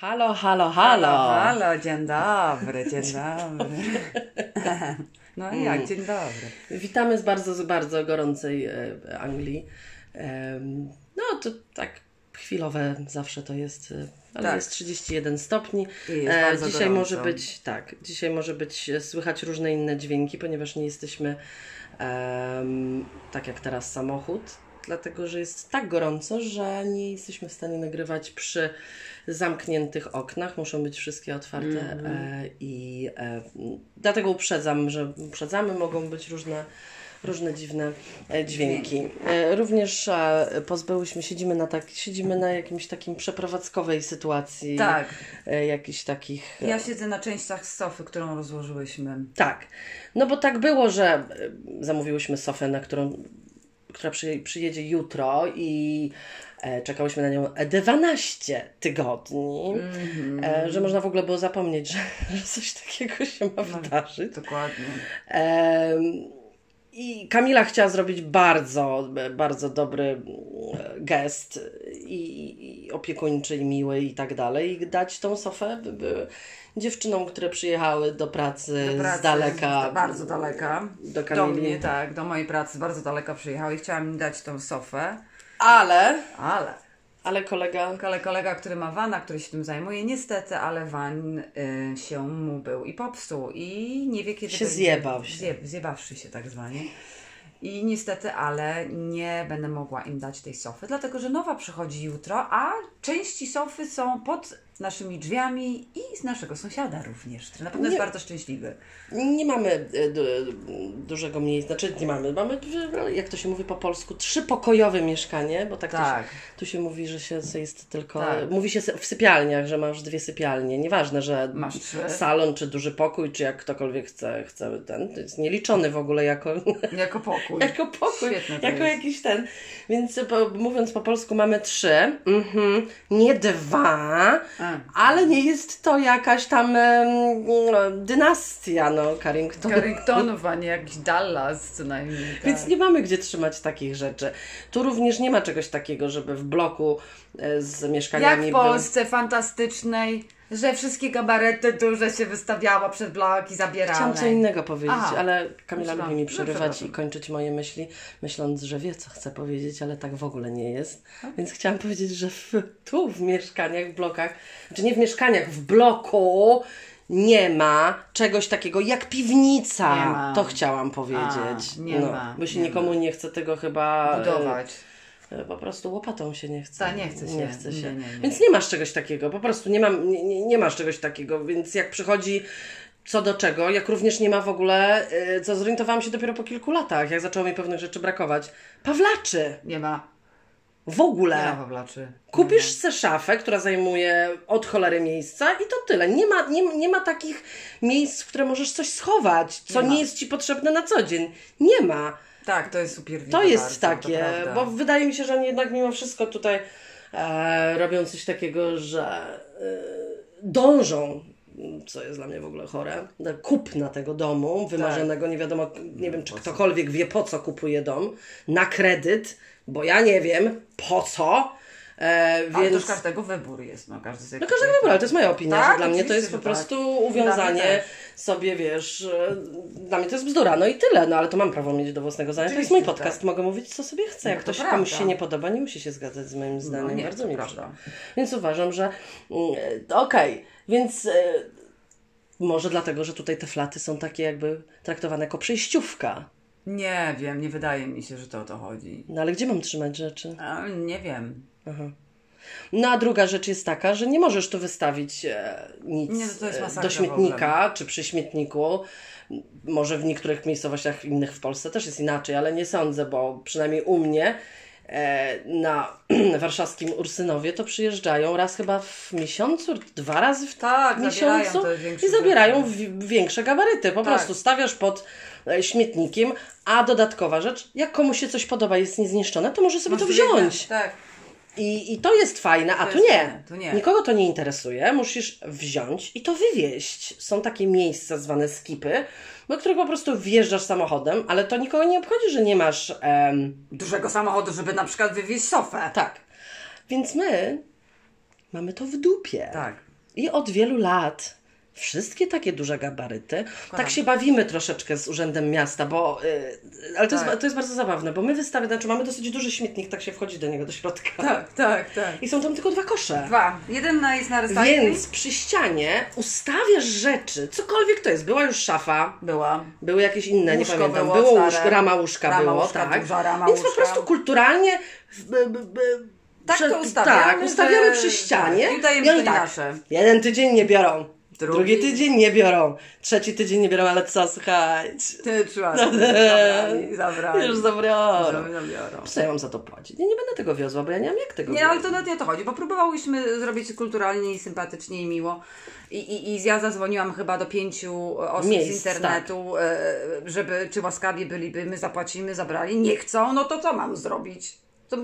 Halo, halo, halo. Halo, dzień dobry, dzień dobry. No i jak, dzień dobry. Witamy z bardzo, z bardzo gorącej e, Anglii. No to tak chwilowe zawsze to jest, e, ale Tak. jest 31 stopni. I jest bardzo dzisiaj gorąco. może być, tak, dzisiaj może być e, słychać różne inne dźwięki, ponieważ nie jesteśmy em, tak jak teraz samochód, dlatego że jest tak gorąco, że nie jesteśmy w stanie nagrywać przy zamkniętych oknach. Muszą być wszystkie otwarte Mhm. e, i e, dlatego uprzedzam, że uprzedzamy, mogą być różne różne dziwne e, dźwięki. Również pozbyłyśmy, siedzimy na, tak, siedzimy na jakimś takim przeprowadzkowej sytuacji. Tak. Jakichś takich... Ja siedzę na częściach sofy, którą rozłożyłyśmy. Tak. No bo tak było, że zamówiłyśmy sofę, na którą, która przy, przyjedzie jutro i e, czekałyśmy na nią 12 tygodni, e, że można w ogóle było zapomnieć, że, że coś takiego się ma wydarzyć. Dokładnie. Em, I Kamila chciała zrobić bardzo, bardzo dobry mm, gest i, i opiekuńczy, i miły i tak dalej. I dać tą sofę dziewczynom, które przyjechały do pracy, Do pracy, z daleka. Bardzo daleka. Do Do Kamili. mnie, tak, do mojej pracy bardzo daleka przyjechał i chciałam im dać tą sofę, Ale, ale ale kolega. ale kolega, który ma wana, który się tym zajmuje, niestety, ale van y, się mu był i popsuł i nie wie kiedy Się będzie- zjebał się. Zje, zjebawszy się tak zwanie. I niestety, ale nie będę mogła im dać tej sofy, dlatego że nowa przychodzi jutro, a części sofy są pod naszymi drzwiami i z naszego sąsiada również, który na pewno Nie. jest bardzo szczęśliwy. Nie mamy e, du, dużego miejsca, znaczy nie mamy, mamy, jak to się mówi po polsku, trzypokojowe mieszkanie, bo tak, Tak. To, się, tu się mówi, że się jest tylko, Tak. mówi się w sypialniach, że masz dwie sypialnie, nieważne, że Masz trzy. salon, czy duży pokój, czy jak ktokolwiek chce, chce ten, to jest nieliczony w ogóle jako, Jako pokój. jako pokój, Świetne jako jakiś ten, więc po, mówiąc po polsku mamy trzy, mhm, nie dwa, A. ale nie jest to jakaś tam em, dynastia, no, Carrington. Carringtonów, a nie jakiś Dallas co najmniej. Tak. Więc nie mamy gdzie trzymać takich rzeczy. Tu również nie ma czegoś takiego, żeby w bloku e, z Jak mieszkaniami w był- Polsce fantastycznej, że wszystkie gabarety duże się wystawiała przed bloki zabierane. Chciałam co innego powiedzieć, Aha. ale Kamila lubi mi no, przerywać przepraszam. i kończyć moje myśli, myśląc, że wie, co chcę powiedzieć, ale tak w ogóle nie jest. Więc chciałam powiedzieć, że w, tu w mieszkaniach, w blokach, znaczy nie w mieszkaniach, w bloku nie ma czegoś takiego jak piwnica. Ma. To chciałam powiedzieć. A, nie no, ma, Bo się nikomu nie chce tego chyba... e, Budować. Po prostu łopatą się nie chce. Ta, nie chce się. Nie chce się. Nie, nie. Więc nie masz czegoś takiego. Po prostu nie, mam, nie, nie, masz czegoś takiego. Więc jak przychodzi co do czego, jak również nie ma w ogóle, e, co zorientowałam się dopiero po kilku latach, jak zaczęło mi pewnych rzeczy brakować. Pawlaczy. Nie ma. W Nie ma ogóle. Pawlaczy. Kupisz se szafę, która zajmuje od cholery miejsca i to tyle. Nie ma, nie, nie ma takich miejsc, w które możesz coś schować, co Nie nie, jest Ci potrzebne na co dzień. Nie ma. Tak, to jest super. To jest bardzo, takie, to bo wydaje mi się, że oni jednak mimo wszystko tutaj e, robią coś takiego, że e, dążą, co jest dla mnie w ogóle chore, kupna tego domu wymarzonego. Tak. Nie wiadomo, nie wiem, czy ktokolwiek wie, po co kupuje dom, na kredyt, bo ja nie wiem, po co. E, Ale to więc... już każdego wybór jest. No, każdy sobie No każdego wyboru, ale to jest moja opinia, Tak, że dla mnie to jest po tak. prostu mnie uwiązanie sobie, wiesz, e, dla mnie to jest bzdura, no i tyle, no ale to mam prawo mieć do własnego zdania, to jest mój podcast, mogę mówić co sobie chcę, jak No to ktoś komuś się nie podoba, nie musi się zgadzać z moim zdaniem, nie, bardzo mi przykro. Więc uważam, że mm, e, okej, więc e, może dlatego, że tutaj te flaty są takie jakby traktowane jako przejściówka, Nie wiem, nie wydaje mi się, że to o to chodzi. no ale gdzie mam trzymać rzeczy? A, nie wiem. No a druga rzecz jest taka, że nie możesz tu wystawić e, nic Nie, e, do śmietnika czy przy śmietniku. Może w niektórych miejscowościach innych w Polsce też jest inaczej, ale nie sądzę, bo przynajmniej u mnie e, na warszawskim Ursynowie to przyjeżdżają raz chyba w miesiącu, dwa razy w Tak, miesiącu i zabierają w, większe gabaryty. Po Tak. prostu stawiasz pod e, śmietnikiem, a dodatkowa rzecz, jak komuś się coś podoba, jest niezniszczone, to może sobie Masz to wziąć. Tak. I, I to jest fajne, a tu nie. tu nie. Nikogo to nie interesuje. Musisz wziąć i to wywieźć. Są takie miejsca zwane skipy, do których po prostu wjeżdżasz samochodem, ale to nikogo nie obchodzi, że nie masz. em, Dużego samochodu, żeby na przykład wywieźć sofę. tak. Więc my mamy to w dupie. Tak. I od wielu lat wszystkie takie duże gabaryty. Tak się bawimy troszeczkę z Urzędem Miasta, bo. y, ale to, Tak. jest, to jest bardzo zabawne, bo my wystawy, znaczy mamy dosyć duży śmietnik, tak się wchodzi do niego do środka. Tak, tak, tak. I są tam tylko dwa kosze. Dwa. Jeden na, jest na recycling. Więc przy ścianie ustawiasz rzeczy, cokolwiek to jest. Była już szafa, Była. były jakieś inne, nie Łóżko pamiętam. było Było, łóżko, rama łóżka Rama było, łóżka, tak. duża rama Więc po łóżka. prostu kulturalnie Tak to ustawiamy, Tak, ustawiamy że- przy ścianie. tak, i udajemy, I nie tak, nasze. jeden tydzień nie biorą. Drugi. Drugi tydzień nie biorą. Trzeci tydzień nie biorą, ale co, słuchajcie. Ty trzeba. Zabrali, zabrali. Już zabiorą. Zabiorą. Mam za to płacić? Ja nie będę tego wiozła, bo ja nie mam jak tego Nie, ale to nawet nie o to chodzi, bo próbowałyśmy zrobić kulturalnie i sympatycznie i miło. I, i, i ja zadzwoniłam chyba do pięciu osób Miejsc, tak. z internetu, e, żeby czy łaskawie byliby, my zapłacimy, zabrali. Nie chcą, no to co mam zrobić? To,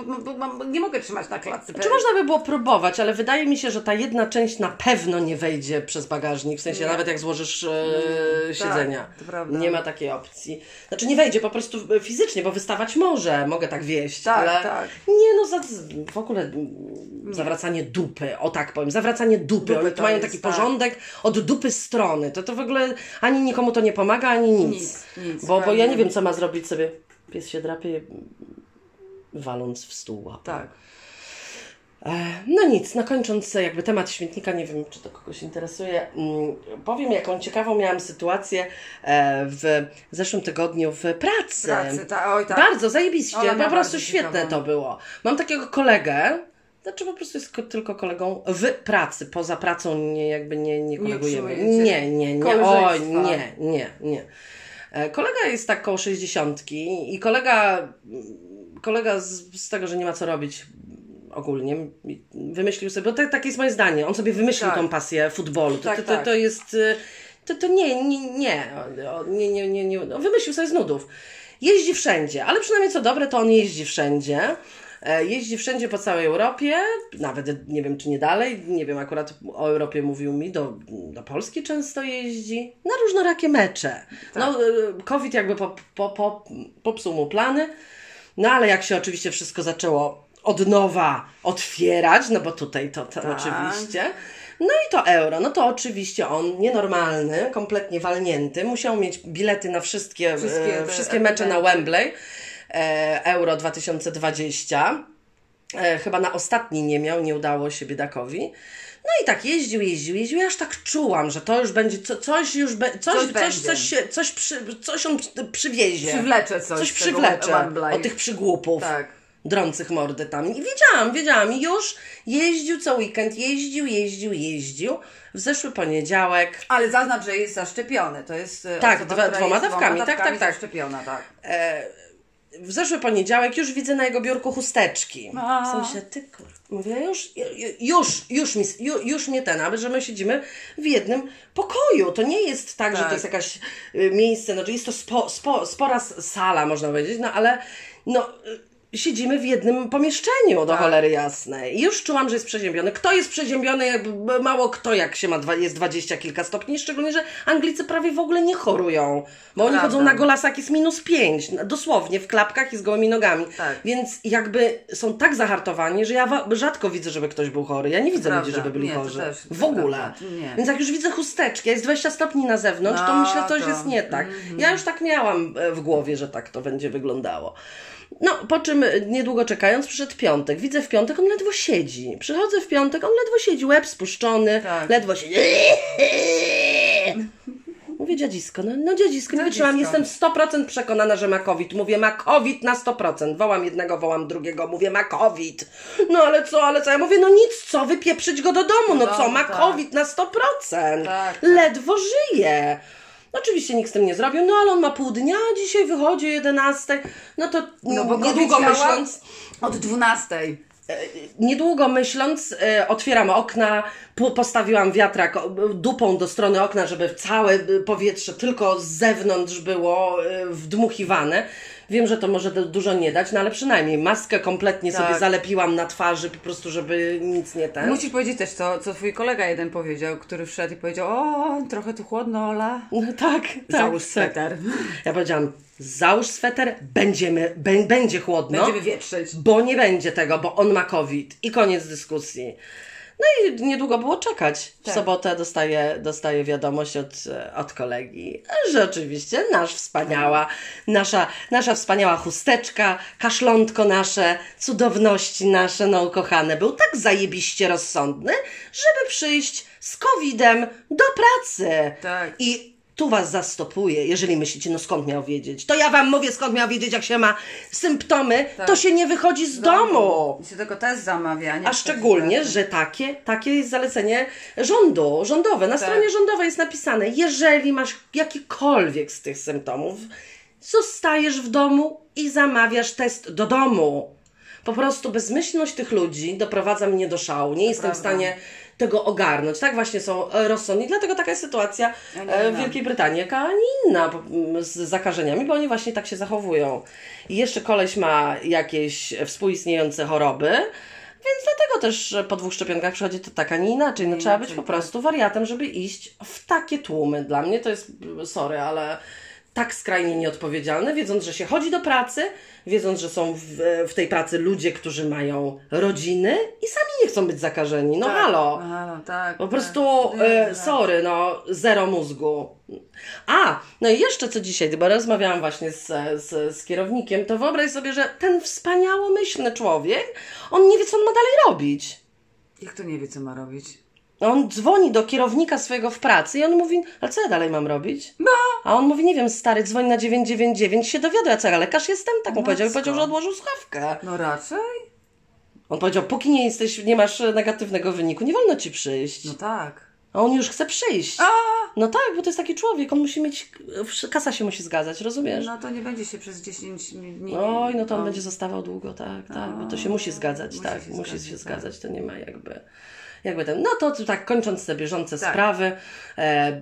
nie mogę trzymać na klatce. Czy można by było próbować, ale wydaje mi się, że ta jedna część na pewno nie wejdzie przez bagażnik, w sensie Nie. Nawet jak złożysz e, siedzenia. to prawda. Nie ma takiej opcji. Znaczy nie wejdzie po prostu fizycznie, bo wystawać może, mogę tak wieść, Tak, ale tak. nie no, za, w ogóle mm, zawracanie dupy, o tak powiem, zawracanie dupy. Oni tu mają jest, taki tak. porządek od dupy strony. To to w ogóle ani nikomu to nie pomaga, ani nic. Nic, nic, bo, bo ja nie wiem, co ma zrobić sobie. Pies się drapie, waląc w stół łapą. Tak. E, No nic, no kończąc jakby temat śmietnika, nie wiem czy to kogoś interesuje, mm, powiem jaką ciekawą miałam sytuację e, w zeszłym tygodniu w pracy. Pracy, ta, oj tak. Bardzo zajebiście, Ona po prostu świetne ciekawą. to było. Mam takiego kolegę, znaczy po prostu jest ko- tylko kolegą w pracy, poza pracą nie, jakby nie, nie kolegujemy. Nie, nie, nie, oj, koleżeństwa. nie, nie, nie. E, Kolega jest tak koło 60 i kolega, kolega z, z tego, że nie ma co robić ogólnie, wymyślił sobie, bo to, takie jest moje zdanie, on sobie wymyślił Tak. tą pasję futbolu. To, Tak, to, to, tak. to jest, y, to, to nie, nie, nie, nie, nie, nie, nie, no, wymyślił sobie z nudów. Jeździ wszędzie, ale przynajmniej co dobre, to on jeździ wszędzie. E, Jeździ wszędzie po całej Europie, nawet nie wiem czy nie dalej, nie wiem, akurat o Europie mówił mi, do, do Polski często jeździ, na różnorakie mecze. No, e, COVID jakby po, po, po, popsuł mu plany, no ale jak się oczywiście wszystko zaczęło od nowa otwierać, no bo tutaj to, to Tak. oczywiście. No i to euro, no to oczywiście on nienormalny, kompletnie walnięty, musiał mieć bilety na wszystkie, Wszystkie wszystkie, wszystkie mecze na. Wembley e, Euro 2020. E, chyba na ostatni nie miał, nie udało się biedakowi. No i tak jeździł, jeździł, jeździł. Ja aż tak czułam, że to już będzie, co, coś już be, coś, Coś coś, będzie. coś, się, coś, przy, coś on przy- przywiezie. Przywlecze coś. Coś przywlecze od tych przygłupów. Tak. Drących mordy tam. I wiedziałam, wiedziałam. I już jeździł co weekend, jeździł, jeździł, jeździł. W zeszły poniedziałek Ale zaznacz, że jest zaszczepiony. To jest e, Tak, osoba, dwa- dwoma jest dawkami. Tak, tak, tak. zaszczepiona, tak. w zeszły poniedziałek już widzę na jego biurku chusteczki. A. W sensie, ty kur... Mówię, już, już, już, mi, ju- już mnie ten, aby że my siedzimy w jednym pokoju. To nie jest tak, że Tak. to jest jakaś y, miejsce, no, że jest to spo, spo, spora sala, można powiedzieć, no ale no, y, siedzimy w jednym pomieszczeniu, do Tak. cholery jasnej. I już czułam, że jest przeziębiony. Kto jest przeziębiony? Mało kto, jak się ma, dwa, jest dwadzieścia kilka stopni, szczególnie, że Anglicy prawie w ogóle nie chorują, bo oni Prawda. chodzą na golasach jest minus pięć, dosłownie, w klapkach i z gołymi nogami. Tak. Więc jakby są tak zahartowani, że ja rzadko widzę, żeby ktoś był chory. Ja nie widzę Prawda. ludzi, żeby byli Nie, to chorzy. też, to w ogóle. Więc jak już widzę chusteczki, jest 20 stopni na zewnątrz, to No, myślę, coś to- jest nie tak. Ja już tak miałam e, w głowie, że tak to będzie wyglądało. No, po czym niedługo czekając, przyszedł piątek. Widzę w piątek, on ledwo siedzi. Przychodzę w piątek, on ledwo siedzi, łeb spuszczony, Tak. ledwo siedzi. Mówię dziadzisko, no, no dziadzisko, nie wytrzymam, jestem 100% przekonana, że ma COVID. Mówię, ma COVID na 100%. Wołam jednego, wołam drugiego, mówię, ma COVID. No ale co, ale co? Ja mówię, no nic, co, wypieprzyć go do domu, no Do co, ma tak. COVID na 100%. Tak, tak. Ledwo żyje. Oczywiście nikt z tym nie zrobił, no ale on ma pół dnia, dzisiaj wychodzi o 11. No to No bo niedługo myśląc, Od 12. niedługo myśląc, e, otwieram okna, po- postawiłam wiatrak dupą do strony okna, żeby całe e, powietrze tylko z zewnątrz było e, wdmuchiwane. Wiem, że to może du- dużo nie dać, no ale przynajmniej maskę kompletnie Tak. sobie zalepiłam na twarzy, po prostu, żeby nic nie ten. Musisz powiedzieć też, co, co twój kolega jeden powiedział, który wszedł i powiedział, o, trochę tu chłodno, Ola. No, tak, tak. Załóż tak. sweter. Ja powiedziałam, załóż sweter, będziemy, bę, będzie chłodno. Będziemy wietrzyć. Bo nie będzie tego, bo on ma COVID. I koniec dyskusji. No i niedługo było czekać. W Tak. sobotę dostaję, dostaję wiadomość od, od kolegi, że oczywiście nasz wspaniała, nasza, nasza wspaniała chusteczka, kaszlątko nasze, cudowności nasze, no ukochane, był tak zajebiście rozsądny, żeby przyjść z covidem do pracy. Tak. I tu was zastopuję, jeżeli myślicie, no skąd miał wiedzieć. To ja wam mówię, skąd miał wiedzieć, jak się ma symptomy, Tak. to się nie wychodzi z domu. I się tylko test zamawia, nie? A szczególnie, że takie, takie jest zalecenie rządu, rządowe. Na Tak. stronie rządowej jest napisane, jeżeli masz jakikolwiek z tych symptomów, zostajesz w domu i zamawiasz test do domu. Po prostu bezmyślność tych ludzi doprowadza mnie do szału. Nie jestem w prawda. stanie tego ogarnąć. Tak właśnie są e, rozsądni. Dlatego taka jest sytuacja e, w. Wielkiej Brytanii, jaka nie inna z zakażeniami, bo oni właśnie tak się zachowują. I jeszcze koleś ma jakieś współistniejące choroby, więc dlatego też po dwóch szczepionkach przychodzi to tak, a nie inaczej. No, trzeba być po tak. prostu wariatem, żeby iść w takie tłumy. Dla mnie to jest, sorry, ale tak skrajnie nieodpowiedzialne, wiedząc, że się chodzi do pracy, wiedząc, że są w, w tej pracy ludzie, którzy mają rodziny i sami nie chcą być zakażeni. No tak. halo. No, halo, tak. Po tak. prostu, nie. sorry, no, zero mózgu. A, no i jeszcze co dzisiaj, bo rozmawiałam właśnie z, z, z kierownikiem, to wyobraź sobie, że ten wspaniałomyślny człowiek, on nie wie, co on ma dalej robić. Jak to nie wie, co ma robić? On dzwoni do kierownika swojego w pracy i on mówi, ale co ja dalej mam robić? No. A on mówi, nie wiem, stary, dzwoń na 999, się dowiaduję, a co ja lekarz jestem? Tak mu powiedział i Matko. powiedział, że odłożył słuchawkę. No raczej? On powiedział, póki nie jesteś, nie masz negatywnego wyniku, nie wolno ci przyjść. No tak. A on już chce przyjść. A! No tak, bo to jest taki człowiek, on musi mieć, kasa się musi zgadzać, rozumiesz? No to nie będzie się przez 10 dni... Oj, no to on O. będzie zostawał długo, tak, tak, bo to się A, musi zgadzać, musi tak, się musi zgadzać, się tak. zgadzać, to nie ma jakby, jakby ten, no to to tak kończąc te bieżące Tak. sprawy, e,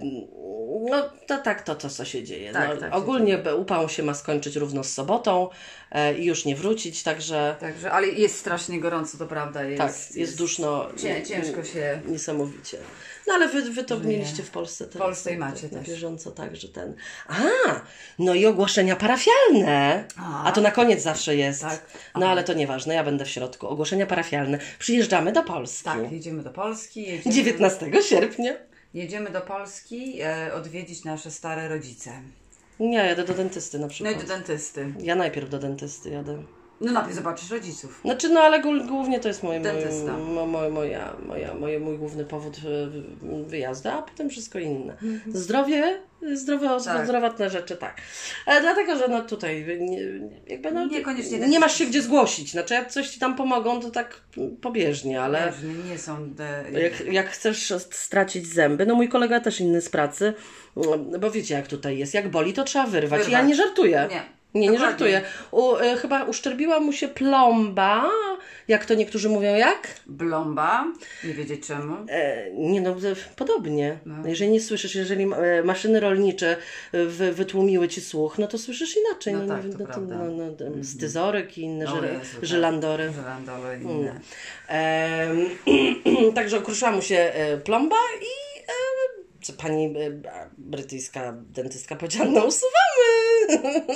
no to tak, to to co się dzieje, Tak, no, tak ogólnie upał się ma skończyć równo z sobotą e, i już nie wrócić, także Także, ale jest strasznie gorąco, to prawda. Jest, tak, jest, duszno, Cię, ciężko się... niesamowicie. No ale wy, wy to Żyje. mieliście w Polsce teraz. Polsce i tak, macie tak, też. bieżąco, tak, że ten. A, no i ogłoszenia parafialne. A. A to na koniec zawsze jest. Tak. No ale to nieważne, ja będę w środku. Ogłoszenia parafialne. Przyjeżdżamy do Polski. Tak, jedziemy do Polski. Jedziemy, 19 sierpnia. Jedziemy do Polski e, odwiedzić nasze stare rodzice. Nie, jadę do dentysty na No i przykład. do dentysty. Ja najpierw do dentysty jadę. No najpierw zobaczysz rodziców. Znaczy, no ale głó- głównie to jest mój, mój, Dentysta. mo, mo, moja, moja, moje, mój główny powód e, wyjazdu, a potem wszystko inne. Zdrowie, zdrowe. Tak. zdrowotne rzeczy, tak. E, dlatego, że no tutaj nie, jakby no, Niekoniecznie nie masz się gdzie zgłosić. Znaczy, jak coś ci tam pomogą, to tak pobieżnie, ale... Nie są de... Jak, jak chcesz stracić zęby, no mój kolega też inny z pracy, bo wiecie jak tutaj jest, jak boli to trzeba wyrwać. Wyrwać. Ja nie żartuję. Nie, Nie, nie żartuję. U, y, chyba uszczerbiła mu się plomba, jak to niektórzy mówią, jak? Blomba, nie wiedzieć czemu. E, nie no, e, podobnie. No. Jeżeli nie słyszysz, jeżeli e, maszyny rolnicze e, wy, wytłumiły ci słuch, no to słyszysz inaczej. No No, tak, nie, to no, prawda. no, no, Styzoryk i inne, No Jezu, tak. żylandory. Żelandowe i Mm. inne. Em, także ukruszyła mu się e, plomba i e, pani e, brytyjska dentystka powiedziała, no usuwamy.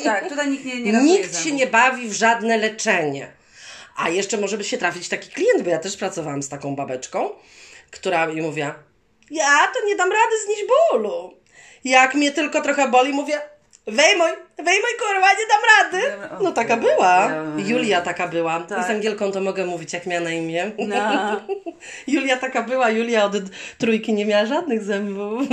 Tak, tutaj nikt nie, nie Nikt się zębów. nie bawi w żadne leczenie. A jeszcze może by się trafić taki klient, bo ja też pracowałam z taką babeczką, która mi mówiła, ja to nie dam rady znieść bólu. Jak mnie tylko trochę boli, mówię, wyjmuj, wyjmuj kurwa, nie dam rady. No taka była. Julia taka była. Tak. Z Angielką to mogę mówić, jak miała na imię. No. Julia taka była. Julia od trójki nie miała żadnych zębów.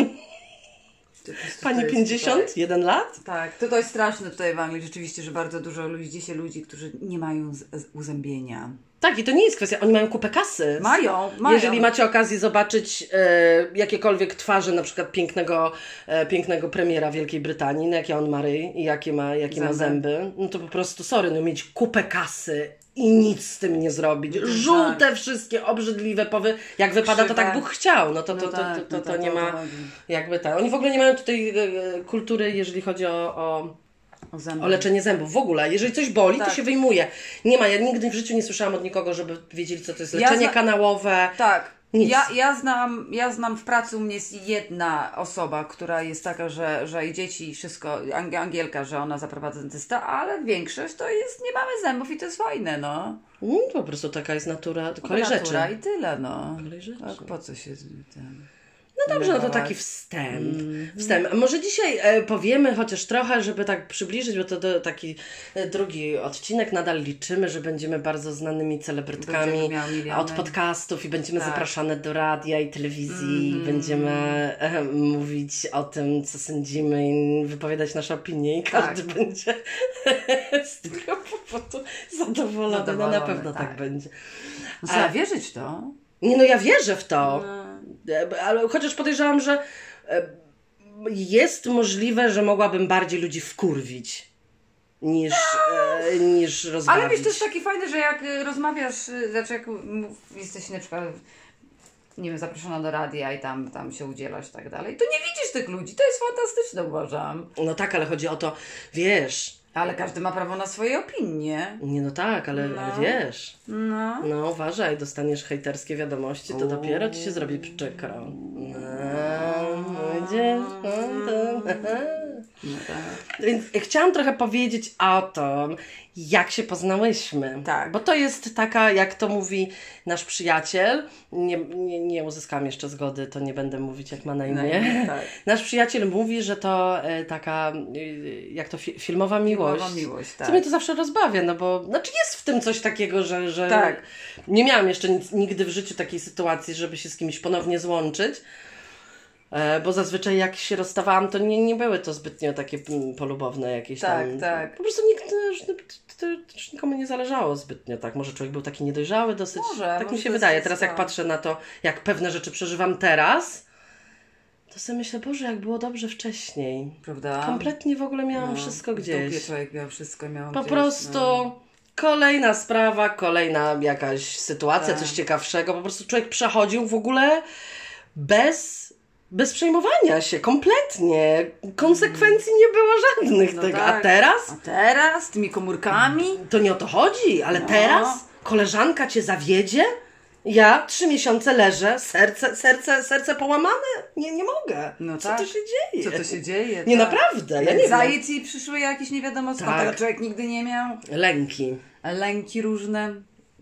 Pani to jest 51 lat? Tak, to, to jest straszne tutaj w Anglii rzeczywiście, że bardzo dużo ludzi, dzisiaj ludzi, którzy nie mają z, z uzębienia. Tak, i to nie jest kwestia, oni mają kupę kasy. Mają, mają. Jeżeli macie okazję zobaczyć e, jakiekolwiek twarze, na przykład pięknego, e, pięknego premiera Wielkiej Brytanii, no jakie on ma ryj i jakie ma, jakie ma Zęby. zęby, no to po prostu, sorry, no mieć kupę kasy i nic z tym nie zrobić. tak. Żółte wszystkie, obrzydliwe powy, jak wypada, to tak Bóg chciał, no to, to, No to, tak, to, to, no to tak, nie to ma jakby tak. Oni w ogóle nie mają tutaj e, e, kultury, jeżeli chodzi o, o O, o leczenie zębów. W ogóle, jeżeli coś boli, Tak. to się wyjmuje. Nie ma, ja nigdy w życiu nie słyszałam od nikogo, żeby wiedzieli, co to jest Ja leczenie zna- kanałowe. Tak. Nic. Ja, ja, znam, ja znam w pracy u mnie jest jedna osoba, która jest taka, że, że i dzieci, i wszystko, Ang- Angielka, że ona zaprowadza dentysta, ale większość to jest, nie mamy zębów i to jest fajne, no. Mm, po prostu taka jest natura, kolej rzeczy. Natura i tyle, no. Kolej rzeczy. A po co się ten... No dobrze, no to taki wstęp. wstęp. A może dzisiaj e, powiemy chociaż trochę, żeby tak przybliżyć, bo to, to taki e, drugi odcinek. Nadal liczymy, że będziemy bardzo znanymi celebrytkami od podcastów i będziemy Tak. zapraszane do radia i telewizji. i Będziemy e, mówić o tym, co sądzimy i wypowiadać nasze opinie i każdy Tak. będzie z tego powodu zadowolony. No na Zadowolony, pewno tak, tak. będzie. Trzeba wierzyć to. Nie no, ja wierzę w to. No. E, Ale chociaż podejrzewam, że e, jest możliwe, że mogłabym bardziej ludzi wkurwić niż, e, niż rozbawić. Ale wiesz, to jest takie fajne, że jak rozmawiasz, znaczy jak jesteś na przykład, nie wiem, zaproszona do radia i tam, tam się udzielasz i tak dalej, to nie widzisz tych ludzi. To jest fantastyczne, uważam. No tak, ale chodzi o to, wiesz, Ale każdy ma prawo na swoje opinie. nie no tak, ale, No. ale wiesz, No. no uważaj, dostaniesz hejterskie wiadomości, to dopiero ci się zrobi przykro. No, no widzisz, no, to... no tak. Więc chciałam trochę powiedzieć o tym, jak się poznałyśmy. Tak. Bo to jest taka, jak to mówi nasz przyjaciel. Nie, nie, nie uzyskałam jeszcze zgody, to nie będę mówić, jak ma na imię. tak. Nasz przyjaciel mówi, że to e, taka, e, jak to fi- filmowa miłość. Filmowa miłość, tak. Co mnie to zawsze rozbawia, no bo znaczy jest w tym coś takiego, że, że Tak. nie miałam jeszcze nic, nigdy w życiu takiej sytuacji, żeby się z kimś ponownie złączyć. E, Bo zazwyczaj jak się rozstawałam, to nie, nie były to zbytnio takie mm, polubowne jakieś Tak, tam. tak. Po prostu nikt, to, to, już nikomu nie zależało zbytnio, tak. Może człowiek był taki niedojrzały dosyć. Może, tak może mi się wydaje. tak Teraz jak to. patrzę na to, jak pewne rzeczy przeżywam teraz, to sobie myślę, Boże, jak było dobrze wcześniej. Prawda? Kompletnie w ogóle miałam No, wszystko w gdzieś. dupie człowiek miał wszystko, miał Po gdzieś, prostu no. kolejna sprawa, kolejna jakaś sytuacja, Tak. coś ciekawszego. Po prostu człowiek przechodził w ogóle bez, bez przejmowania się, kompletnie. Konsekwencji nie było żadnych No tego. tak. A teraz? A teraz? Tymi komórkami? To nie o to chodzi, ale No. teraz koleżanka cię zawiedzie? Ja trzy miesiące leżę, serce, serce, serce połamane? Nie, nie mogę. No Co tak. tu się dzieje? Co to się dzieje? Nie, tak. naprawdę, ja nie wiem. Anxiety przyszły jakieś nie wiadomo skąd, Tak. człowiek nigdy nie miał. Lęki. Lęki różne.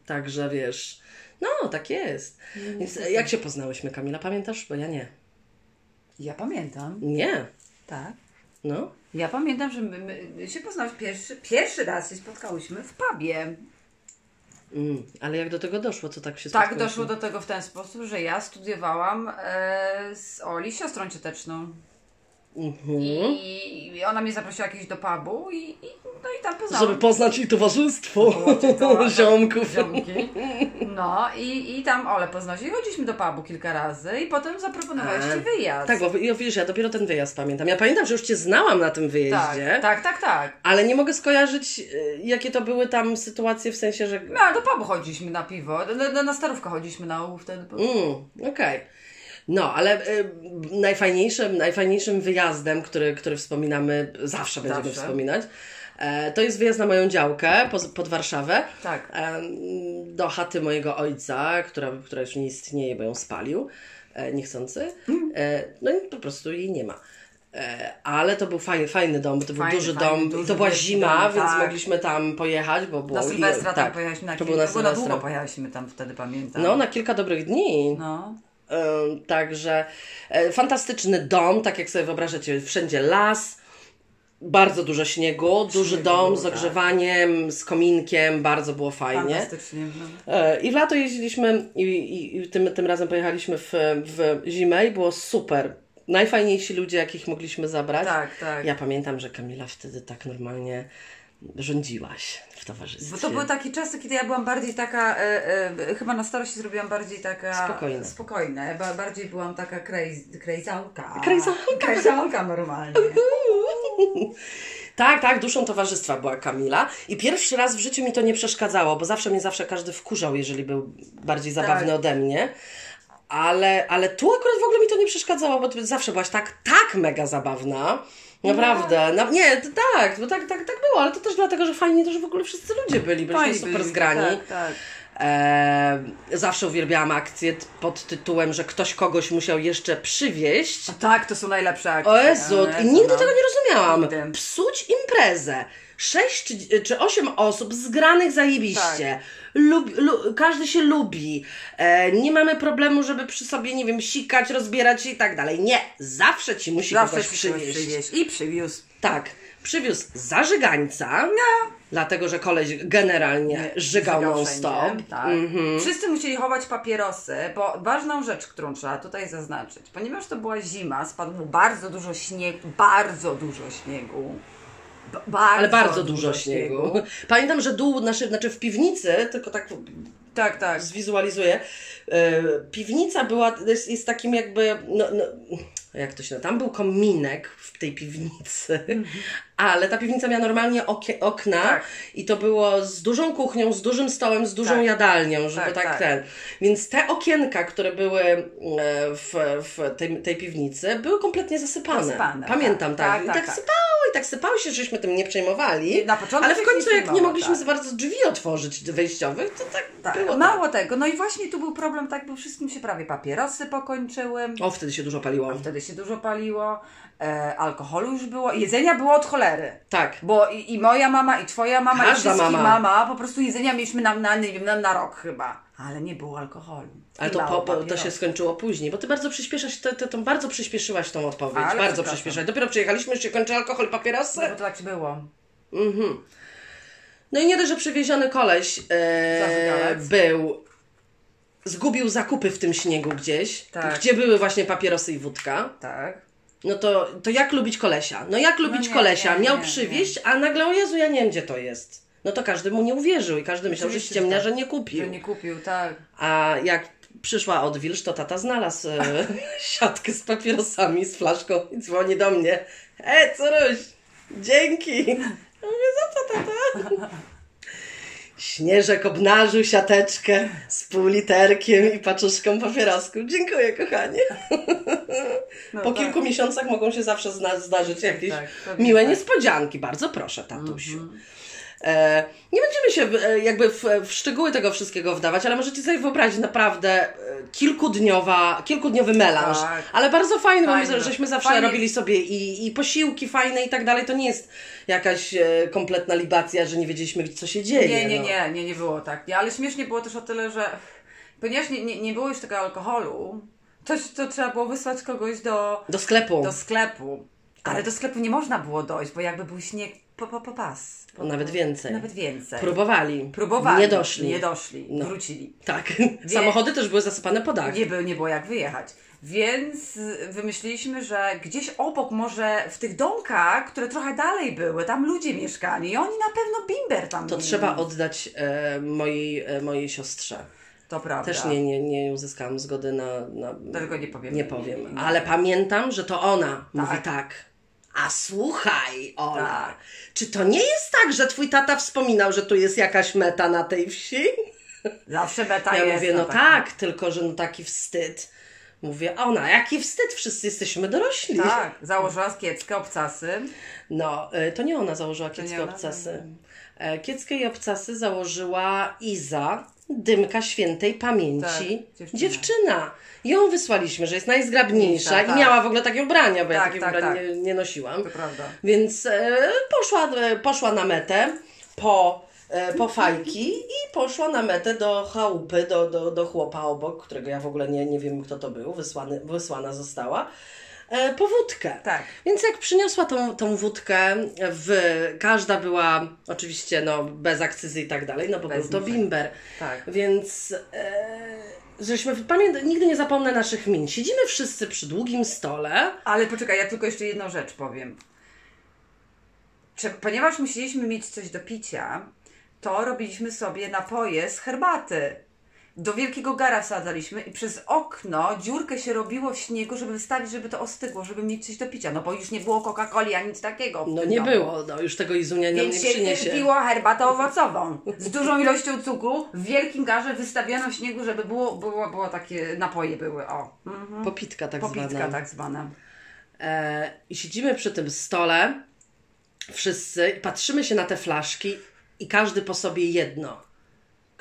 Także wiesz, no tak jest. Więc e, jak się poznałyśmy, Kamila? Pamiętasz? Bo ja nie. Ja pamiętam. Nie. Tak. No. Ja pamiętam, że my, my się poznałyśmy pierwszy, pierwszy raz się spotkałyśmy w pubie. Mm. Ale jak do tego doszło, to tak się Tak, spotkałyśmy? doszło do tego w ten sposób, że ja studiowałam e, z Oli, siostrą cioteczną. Mhm. I ona mnie zaprosiła kiedyś do pubu i, i, no i tam poznałam. Żeby poznać i towarzystwo to- ziomków. Ziomki. No i, i tam Ole poznać. I chodziliśmy do pubu kilka razy i potem zaproponowałeś A, ci wyjazd. Tak, bo wy- wiesz, ja dopiero ten wyjazd pamiętam. Ja pamiętam, że już Cię znałam na tym tak, wyjeździe, tak, tak, tak. ale nie mogę skojarzyć, y, jakie to były tam sytuacje, w sensie, że... No, ale do pubu chodziliśmy na piwo. Na, na starówkę chodziliśmy na ołów wtedy. Mm, Okej. No, ale y, najfajniejszym, najfajniejszym wyjazdem, który, który wspominamy, zawsze będziemy Zawsze. wspominać, e, to jest wyjazd na moją działkę pod, pod Warszawę. Tak. em, do chaty mojego ojca, która, która już nie istnieje, bo ją spalił e, niechcący. E, no i po prostu jej nie ma. E, ale to był fajny, fajny dom, to był Fajny, duży fajny, dom. duży, I to była zima, dom, więc tak. mogliśmy tam pojechać, bo było Na Sylwestra i, tam tak, pojechaliśmy na to kilka, było na bo na długo pojechaliśmy tam wtedy, pamiętam. No, na kilka dobrych dni. No. Także e, fantastyczny dom, tak jak sobie wyobrażacie, wszędzie las, bardzo dużo śniegu, duży Śniegu dom było, z tak. ogrzewaniem, z kominkiem, bardzo było fajnie. Fantastycznie. No. E, I w lato jeździliśmy i, i, i tym, tym razem pojechaliśmy w, w zimę i było super. Najfajniejsi ludzie, jakich mogliśmy zabrać. Tak, tak. Ja pamiętam, że Kamila wtedy tak normalnie rządziłaś w towarzystwie. Bo to były takie czasy, kiedy ja byłam bardziej taka, e, e, chyba na starości zrobiłam bardziej taka... Spokojna. Spokojna. Ba, bardziej byłam taka crazy, krejzałka. Krejzałka. Krejzałka normalnie. Tak, tak, duszą towarzystwa była Kamila. I pierwszy raz w życiu mi to nie przeszkadzało, bo zawsze mnie zawsze każdy wkurzał, jeżeli był bardziej zabawny Tak. ode mnie. Ale, ale tu akurat w ogóle mi to nie przeszkadzało, bo ty zawsze byłaś tak, tak mega zabawna. Naprawdę. No, nie, to tak, bo tak, tak, tak było, ale to też dlatego, że fajnie to, że w ogóle wszyscy ludzie byli, byliśmy Fajni super byli, zgrani. Tak, tak. E, zawsze uwielbiałam akcję t- pod tytułem, że ktoś kogoś musiał jeszcze przywieźć. A tak, to są najlepsze akcje. O Jezu, i nigdy no. tego nie rozumiałam. Nigdy. Psuć imprezę. Sześć czy, czy osiem osób zgranych zajebiście. Lub, lu, każdy się lubi. E, nie mamy problemu, żeby przy sobie, nie wiem, sikać, rozbierać się i tak dalej. Nie, zawsze ci musi Zawsze kogoś przywieźć. przywieźć. I przywiózł. Tak, przywiózł zażygańca, dlatego że koleś generalnie żygał Żygał non stop. Tak. Mhm. Wszyscy musieli chować papierosy, bo ważną rzecz, którą trzeba tutaj zaznaczyć, ponieważ to była zima, spadło bardzo dużo śniegu, bardzo dużo śniegu. Bardzo Ale bardzo dużo śniegu. Pamiętam, że dół naszy, znaczy w piwnicy, tylko tak Tak, tak. zwizualizuję, e, piwnica była, jest, jest takim jakby, no, no, jak to się tam był kominek w tej piwnicy, ale ta piwnica miała normalnie okie, okna Mhm. Tak. i to było z dużą kuchnią, z dużym stołem, z dużą Tak. jadalnią, żeby Tak, tak, tak. ten. Więc te okienka, które były e, w, w tej, tej piwnicy, były kompletnie zasypane. Zasypane, Pamiętam, tak. tak. Tak, I tak, tak, tak. sypało, i tak sypało się, żeśmy tym nie przejmowali. Na początku ale w końcu, nie jak nie mogliśmy tak. za bardzo drzwi otworzyć wejściowych, to tak, Tak, było. mało tego, no i właśnie tu był problem, tak, bo wszystkim się prawie papierosy pokończyły, O, wtedy się dużo paliło. wtedy się dużo paliło, e, alkoholu już było, jedzenia było od cholery. Tak. Bo i, i moja mama, i twoja mama, Każda i wszystkich mama. mama, po prostu jedzenia mieliśmy na, na, na, na rok chyba. Ale nie było alkoholu. Ale to, po, po, to się skończyło później, bo ty bardzo przyspieszasz, to, to, to bardzo przyspieszyłaś tą odpowiedź. Ale bardzo przyspieszasz. Dopiero przyjechaliśmy, już się kończy alkohol, papierosy. No bo to tak było. Mhm. No i nie dość, że przywieziony koleś e, był, zgubił zakupy w tym śniegu gdzieś, Tak. gdzie były właśnie papierosy i wódka. Tak. No to, to jak lubić kolesia? No jak lubić nie, kolesia? nie, Miał nie, przywieźć, a nagle, o Jezu, ja nie wiem, gdzie to jest. No to każdy mu nie uwierzył i każdy myślał, że Oczywiście, ściemnia, że tak. że nie kupił. Że nie kupił, tak. A jak przyszła odwilż, to tata znalazł e, siatkę z papierosami, z flaszką i dzwoni do mnie. E, Curuś, dzięki. Ja mówię, za co tata? Śnieżek obnażył siateczkę z półliterkiem i paczuszką papierosków. Dziękuję, kochanie. No, Po tak. kilku miesiącach mogą się zawsze zdarzyć jakieś tak, pewnie miłe tak. niespodzianki. Bardzo proszę, tatusiu. Mhm. E, nie będziemy się e, jakby w, w szczegóły tego wszystkiego wdawać, ale możecie sobie wyobrazić naprawdę e, kilkudniowa, kilkudniowy melanż. Tak. Ale bardzo fajny, bo my, żeśmy zawsze robili sobie i, i posiłki fajne i tak dalej. To nie jest jakaś e, kompletna libacja, że nie wiedzieliśmy, co się dzieje. Nie, nie, no. nie, nie, nie było tak. Nie, ale śmiesznie było też o tyle, że ponieważ nie, nie, nie było już tego alkoholu, to, to trzeba było wysłać kogoś do, Do sklepu. do sklepu. Ale do sklepu nie można było dojść, bo jakby był śnieg po, po, po pas. Po, Nawet więcej. Nawet więcej. Próbowali. Próbowali. Nie doszli. Nie doszli. No. Wrócili. Tak. Samochody też były zasypane po dach. Nie, było, nie było jak wyjechać. Więc wymyśliliśmy, że gdzieś obok może w tych domkach, które trochę dalej były, tam ludzie mieszkali i oni na pewno bimber tam To mieli. trzeba oddać e, mojej, e, mojej siostrze. To prawda. Też nie, nie, nie uzyskałam zgody na. na Dlatego nie powiem. Nie powiem, ale pamiętam, że to ona mówi Tak. A słuchaj, Ola, Tak. czy to nie jest tak, że twój tata wspominał, że tu jest jakaś meta na tej wsi? Zawsze beta ja jest. mówię, no tak. tak, tylko że no taki wstyd. Mówię, ona, jaki wstyd, wszyscy jesteśmy dorośli. Tak, założyła kieckę, obcasy. No, y, to nie ona założyła ona? obcasy. E, Kieckie i obcasy założyła Iza, dymka świętej pamięci. Tak, dziewczyna. dziewczyna. Ją wysłaliśmy, że jest najzgrabniejsza Tak, i miała w ogóle takie ubrania, bo ja Tak, takie tak, ubrań tak. Nie, nie nosiłam. To prawda. Więc e, poszła, e, poszła na metę po, e, po fajki i poszła na metę do chałupy, do, do, do chłopa obok, którego ja w ogóle nie, nie wiem kto to był, wysłany, wysłana została, e, po wódkę. Tak. Więc jak przyniosła tą, tą wódkę, w, każda była oczywiście no, bez akcyzy i tak dalej, no bo Bez był to bimber. Tak. Więc e, żeśmy, pamiętam, nigdy nie zapomnę naszych min. Siedzimy wszyscy przy długim stole. Ale poczekaj, ja tylko jeszcze jedną rzecz powiem. Czy, ponieważ musieliśmy mieć coś do picia, to robiliśmy sobie napoje z herbaty. Do wielkiego gara wsadzaliśmy i przez okno dziurkę się robiło w śniegu, żeby wystawić, żeby to ostygło, żeby mieć coś do picia. No bo już nie było Coca-Coli, a nic takiego. No nie domu. było, no już tego Izunia nie Więc się przyniesie. piło herbatę owocową z dużą ilością cukru, w wielkim garze wystawiono w śniegu, żeby było, było, było takie napoje były, o. Mhm. Popitka tak Popitka zwana. tak zwana. E, I siedzimy przy tym stole, wszyscy, i patrzymy się na te flaszki i każdy po sobie jedno.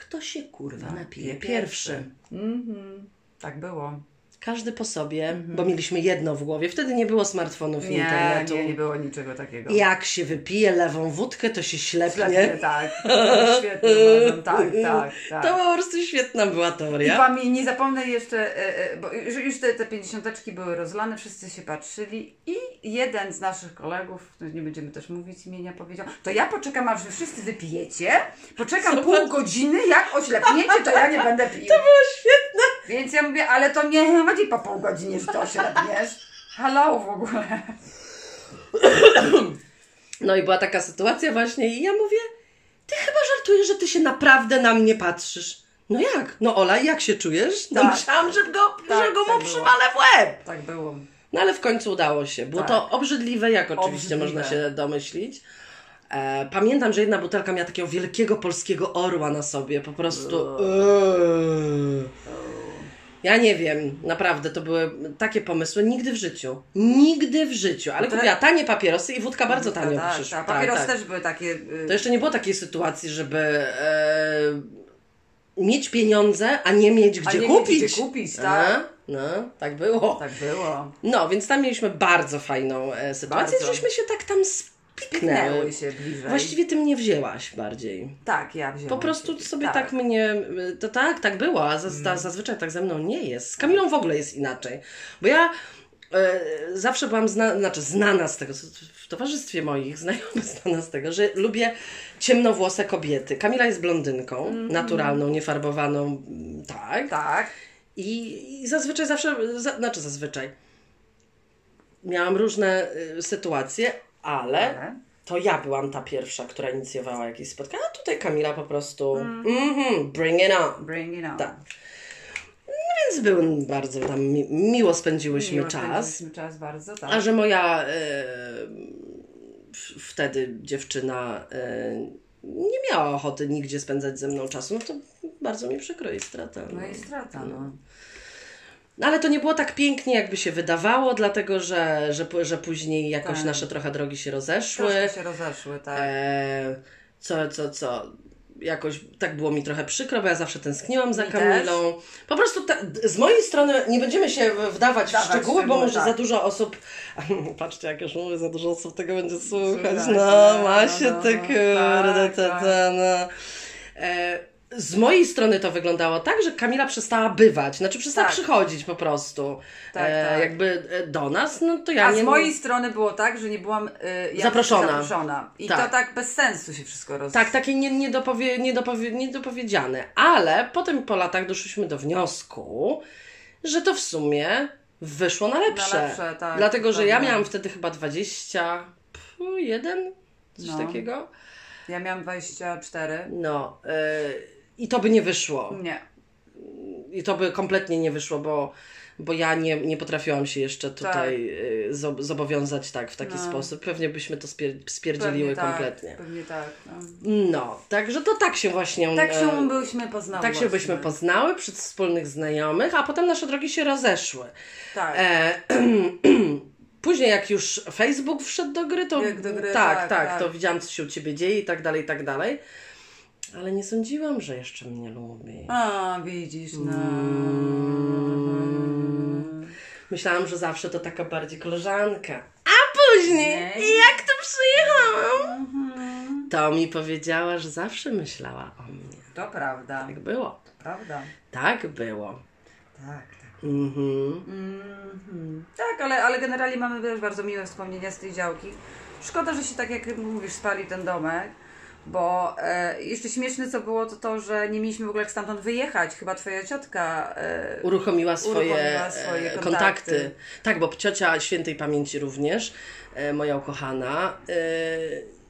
Kto się kurwa Tak, napije pije pierwszy. Mhm. Tak było. Każdy po sobie, bo mieliśmy jedno w głowie. Wtedy nie było smartfonów i Nie, internetu. nie, nie było niczego takiego. Jak się wypije lewą wódkę, to się ślepnie. Ślepnie, tak. Świetnie. Tak, tak, tak. To po prostu świetna była I teoria. pamię- nie zapomnę jeszcze, e, e, bo już, te, te pięćdziesiąteczki były rozlane, wszyscy się patrzyli i jeden z naszych kolegów, nie będziemy też mówić imienia, powiedział, to ja poczekam aż wy wszyscy wypijecie, poczekam pół godziny, jak oślepniecie, to ja nie będę pił. To było świetne. Więc ja mówię, ale to nie chodzi po pół godzinie, że to oślepniesz. Halo w ogóle. No i była taka sytuacja właśnie i ja mówię, ty chyba żartujesz, że ty się naprawdę na mnie patrzysz. No jak? No Ola, jak się czujesz? No Tak. myślałam, że go, Tak, że go tak mu przywalę w łeb. Tak było. No ale w końcu udało się. Było Tak. to obrzydliwe, jak oczywiście Obrzydliwe. można się domyślić. E, pamiętam, że jedna butelka miała takiego wielkiego polskiego orła na sobie. Po prostu. Eee. Ja nie wiem, naprawdę to były takie pomysły. Nigdy w życiu. Nigdy w życiu. Ale No to- kupiła tanie papierosy i wódka bardzo tanio tak, przyszła. tak. Papierosy też były takie... y, To jeszcze nie było takiej sytuacji, żeby e, mieć pieniądze, a nie mieć A gdzie nie mieć kupić. gdzie kupić, tak. A, no, tak było. Tak było. No, więc tam mieliśmy bardzo fajną e, sytuację, Bardzo. żeśmy się tak tam. Piknęły się bliżej. Właściwie ty mnie wzięłaś bardziej. Tak, ja wziąłem. Po prostu ciebie. sobie tak, mnie. To tak, tak było, a zaz, Mm. zazwyczaj tak ze mną nie jest. Z Kamilą w ogóle jest inaczej. Bo ja e, zawsze byłam zna, znaczy znana z tego, w towarzystwie moich znajomych znana z tego, że lubię ciemnowłose kobiety. Kamila jest blondynką, naturalną, niefarbowaną, mm, tak. Tak. I, I zazwyczaj zawsze, za, znaczy zazwyczaj, miałam różne y, sytuacje, ale Ale? to ja byłam ta pierwsza, która inicjowała jakieś spotkania, a tutaj Kamila po prostu mhm, bring it on. Bring it on. Tak. Więc był bardzo tam mi, miło spędziłyśmy Miło czas. spędziliśmy czas bardzo, tak. A że moja y, w- wtedy dziewczyna y, nie miała ochoty nigdzie spędzać ze mną czasu, no to bardzo mi przykro i strata. No i strata, no. No ale to nie było tak pięknie, jakby się wydawało, dlatego że, że, że później jakoś Tak. nasze trochę drogi się rozeszły. Troszkę się rozeszły, tak. E, co, co, co. Jakoś tak było mi trochę przykro, bo ja zawsze tęskniłam za Mi Kamilą. Po prostu ta, z mojej strony nie będziemy się wdawać w Dawać szczegóły, bo może tak. za dużo osób. Patrzcie, jak już mówię, za dużo osób tego będzie słuchać. Słuchać, No, ma no, się no, no. Tak, ta, tak. ta, no. E, z mojej strony to wyglądało tak, że Kamila przestała bywać, znaczy przestała Tak. przychodzić po prostu Tak, e, tak. jakby e, do nas, no to ja A nie... z mojej strony było tak, że nie byłam y, jak Zaproszona. zaproszona. I Tak. to tak bez sensu się wszystko roz... Tak, takie nie, niedopowie, niedopowie, niedopowiedziane. Ale potem po latach doszliśmy do wniosku, że to w sumie wyszło na lepsze. Na lepsze, tak, Dlatego, że ja miałam wtedy chyba 21, coś No. takiego. Ja miałam 24. No. y, I to by nie wyszło. Nie. I to by kompletnie nie wyszło, bo, bo ja nie, nie potrafiłam się jeszcze tutaj y, zob- zobowiązać tak w taki No. sposób. Pewnie byśmy to spier- spierdzieliły Pewnie kompletnie. Tak, pewnie tak. No. No, także to tak się właśnie... Tak e, się byśmy poznały. Tak się byśmy właśnie. poznały przez wspólnych znajomych, a potem nasze drogi się rozeszły. Tak. E, później jak już Facebook wszedł do gry, to do gry, tak, tak, tak, tak. to widziałam, co się u Ciebie dzieje i tak dalej, i tak dalej. Ale nie sądziłam, że jeszcze mnie lubi. A, widzisz, no. Mm. Myślałam, że zawsze to taka bardziej koleżanka. A później, Nie. jak tu przyjechałam, to mi powiedziała, że zawsze myślała o mnie. To prawda. Tak było. Prawda. Tak było. Tak, tak. Mhm. Mhm. Tak, ale, ale generalnie mamy też bardzo miłe wspomnienia z tej działki. Szkoda, że się tak jak mówisz, spali ten domek. Bo e, jeszcze śmieszne co było to to, że nie mieliśmy w ogóle jak stamtąd wyjechać. Chyba twoja ciotka e, Uruchomiła swoje, Uruchomiła swoje e, kontakty. kontakty. Tak, bo ciocia świętej pamięci również, e, moja ukochana, e,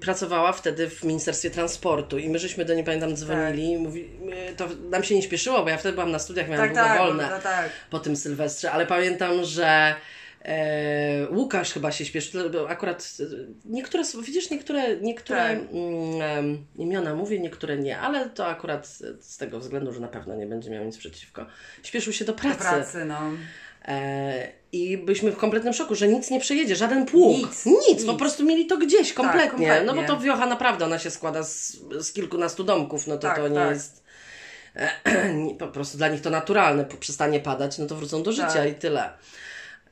pracowała wtedy w Ministerstwie Transportu i my żeśmy do niej, pamiętam, dzwonili. Mówi, e, to nam się nie śpieszyło, bo ja wtedy byłam na studiach, miałam tak, długo tak, wolne no, tak. po tym Sylwestrze, ale pamiętam, że e, Łukasz chyba się śpieszy, akurat e, niektóre, widzisz, niektóre, niektóre Tak. mm, imiona mówię, niektóre nie, ale to akurat z tego względu, że na pewno nie będzie miał nic przeciwko. Śpieszył się do Do pracy. pracy, no. E, I byliśmy w kompletnym szoku, że nic nie przejedzie, żaden pług. Nic, nic, nic. po prostu mieli to gdzieś kompletnie. kompletnie. No bo to wiocha naprawdę, ona się składa z, z kilkunastu domków, no to Tak, to nie tak. jest. nie- po prostu dla nich to naturalne, przestanie padać, no to wrócą do życia Tak. i tyle.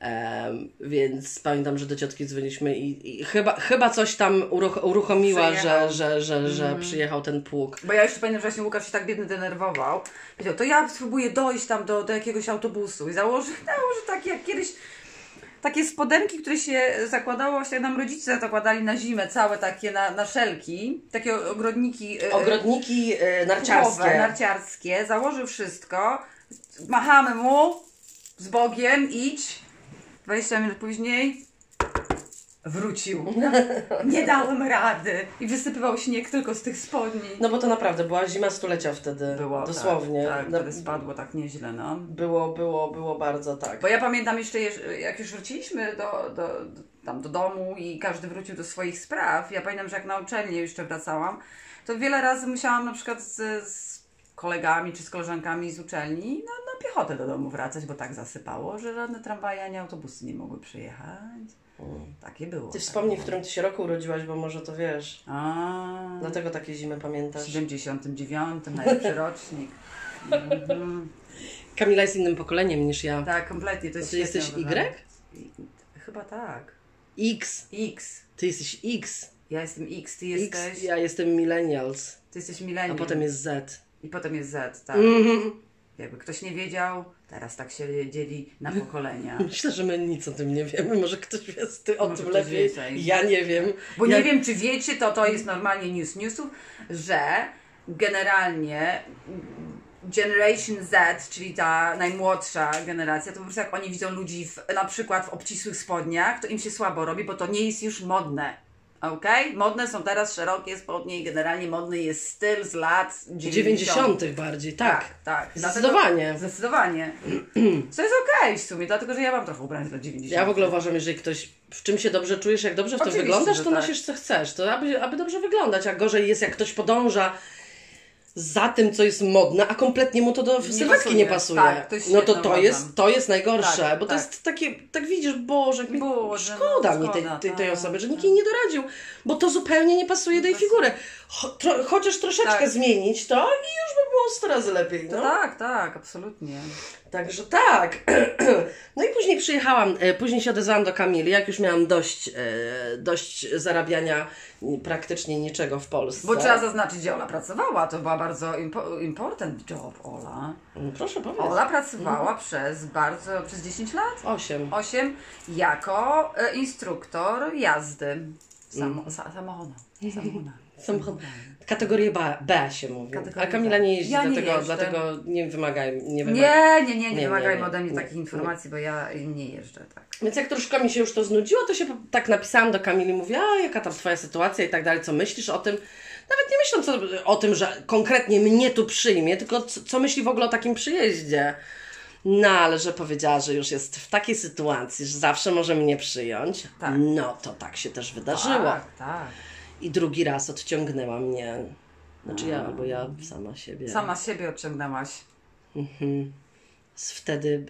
Em, więc pamiętam, że do ciotki dzwoniliśmy i, i chyba, chyba coś tam uruch- uruchomiła, że, Przyjechał. że, że, że przyjechał ten pług. Bo ja jeszcze pamiętam, że właśnie Łukasz się tak biedny denerwował. Powiedział, to ja spróbuję dojść tam do, do jakiegoś autobusu. I założył, założył takie jak kiedyś takie spodenki, które się zakładało, właśnie nam rodzice zakładali na zimę, całe takie na, na szelki, takie ogrodniki. e, Ogrodniki e, narciarskie. narciarskie, założył wszystko, machamy mu z Bogiem, idź. 20 minut później wrócił. Nie dałem rady. I wysypywał śnieg tylko z tych spodni. No bo to naprawdę była zima stulecia wtedy. Było, Dosłownie. Tak, tak wtedy spadło tak nieźle, no. było, było, było bardzo tak. Bo ja pamiętam jeszcze, jak już wróciliśmy do, do, do, tam do domu i każdy wrócił do swoich spraw, ja pamiętam, że jak na uczelnię jeszcze wracałam, to wiele razy musiałam na przykład z, z kolegami czy z koleżankami z uczelni na, na piechotę do domu wracać, bo tak zasypało, że żadne tramwaje ani autobusy nie mogły przyjechać. Takie było. Ty tak wspomnij, w którym ty się roku urodziłaś, bo może to wiesz. A, Dlatego takie zimy w pamiętasz. 79, najlepszy rocznik. Mhm. Kamila jest innym pokoleniem niż ja. Tak, kompletnie. To jest Ty jesteś Y? Chyba tak. X. X. Ty jesteś X. Ja jestem X, ty X. jesteś. Ja jestem millennials. Ty jesteś A milenium. potem jest Z. I potem jest Z, tak. Mhm. Jakby ktoś nie wiedział, teraz tak się dzieli na pokolenia. Myślę, że my nic o tym nie wiemy. Może ktoś wie ty o Może tym lepiej. więcej. Ja nie wiem. Bo ja... nie wiem, czy wiecie, to to jest normalnie news newsów, że generalnie Generation Z, czyli ta najmłodsza generacja, to po prostu jak oni widzą ludzi w, na przykład w obcisłych spodniach, to im się słabo robi, bo to nie jest już modne. Okej? Modne są teraz szerokie spodnie i generalnie modny jest styl z lat 90. 90. bardziej, tak. Tak, tak. Zdecydowanie. Dlatego, zdecydowanie. Co jest okej w sumie, dlatego że ja mam trochę ubrań z lat 90. Ja w ogóle uważam, jeżeli ktoś w czym się dobrze czujesz, jak dobrze w tym Oczywiście, wyglądasz, to tak. nosisz co chcesz. To aby, aby dobrze wyglądać, a gorzej jest jak ktoś podąża za tym, co jest modne, a kompletnie mu to do sylwetki pasuje. nie pasuje. Tak, to no to to jest, to jest najgorsze, Tak, bo to tak. jest takie, tak widzisz, Boże, mi Boże, szkoda no, mi tej, tej, tej tak, osoby, że tak. nikt jej nie doradził, bo to zupełnie nie pasuje pasuje. figury. Cho, tro, chociaż troszeczkę Tak. zmienić to i już by było 100 razy lepiej. To No. tak, tak, absolutnie. Także tak. No i później przyjechałam, e, później się odezwałam do Kamili, jak już miałam dość, e, dość zarabiania praktycznie niczego w Polsce. Bo trzeba zaznaczyć, gdzie Ola pracowała. To była bardzo impo important job, Ola. No, Proszę powiedz. Ola pracowała przez bardzo, przez 10 lat? Osiem. 8 jako e, instruktor jazdy samo, sa, samochoda. Samochoda. Samochód. Kategorię B, B się mówi. Kategoria A Kamila nie jeździ, Ja nie dlatego, jeżdżę. dlatego nie wymagaj. Nie, wymagaj. Nie, nie, nie, nie, Nie, wymagaj nie, nie, ode mnie nie, takich nie. informacji, bo ja nie jeżdżę tak. Więc jak troszkę mi się już to znudziło, to się tak napisałam do Kamili, mówię, a jaka tam twoja sytuacja i tak dalej, co myślisz o tym? Nawet nie myśląc o, o tym, że konkretnie mnie tu przyjmie, tylko co, co myśli w ogóle o takim przyjeździe. No, ale że powiedziała, że już jest w takiej sytuacji, że zawsze może mnie przyjąć, Tak. no to tak się też wydarzyło. Tak, tak. I drugi raz odciągnęła mnie. Znaczy ja, albo ja sama siebie. Sama siebie odciągnęłaś. Mhm. Z wtedy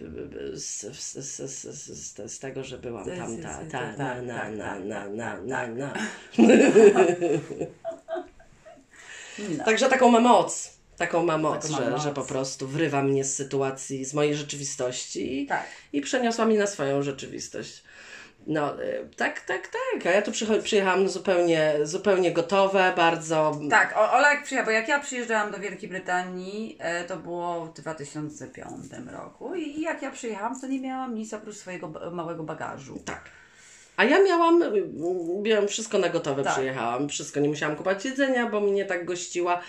z, z, z, z, z, z, z tego, że byłam tam, ta, ta, na, na, na, na, na, na, na. Także taką ma moc. Taką ma moc, Taką ma że, moc. że po prostu wrywa mnie z sytuacji, z mojej rzeczywistości i, Tak. i przeniosła mnie na swoją rzeczywistość. No, y, tak, tak, tak. A ja tu przyjechałam zupełnie, zupełnie gotowe, bardzo. Tak, Ola jak przyjechała, bo jak ja przyjeżdżałam do Wielkiej Brytanii, e, to było w 2005 roku i jak ja przyjechałam, to nie miałam nic oprócz swojego małego bagażu. Tak. A ja miałam, miałam wszystko na gotowe, Tak. przyjechałam. Wszystko, nie musiałam kupować jedzenia, bo mnie tak gościła.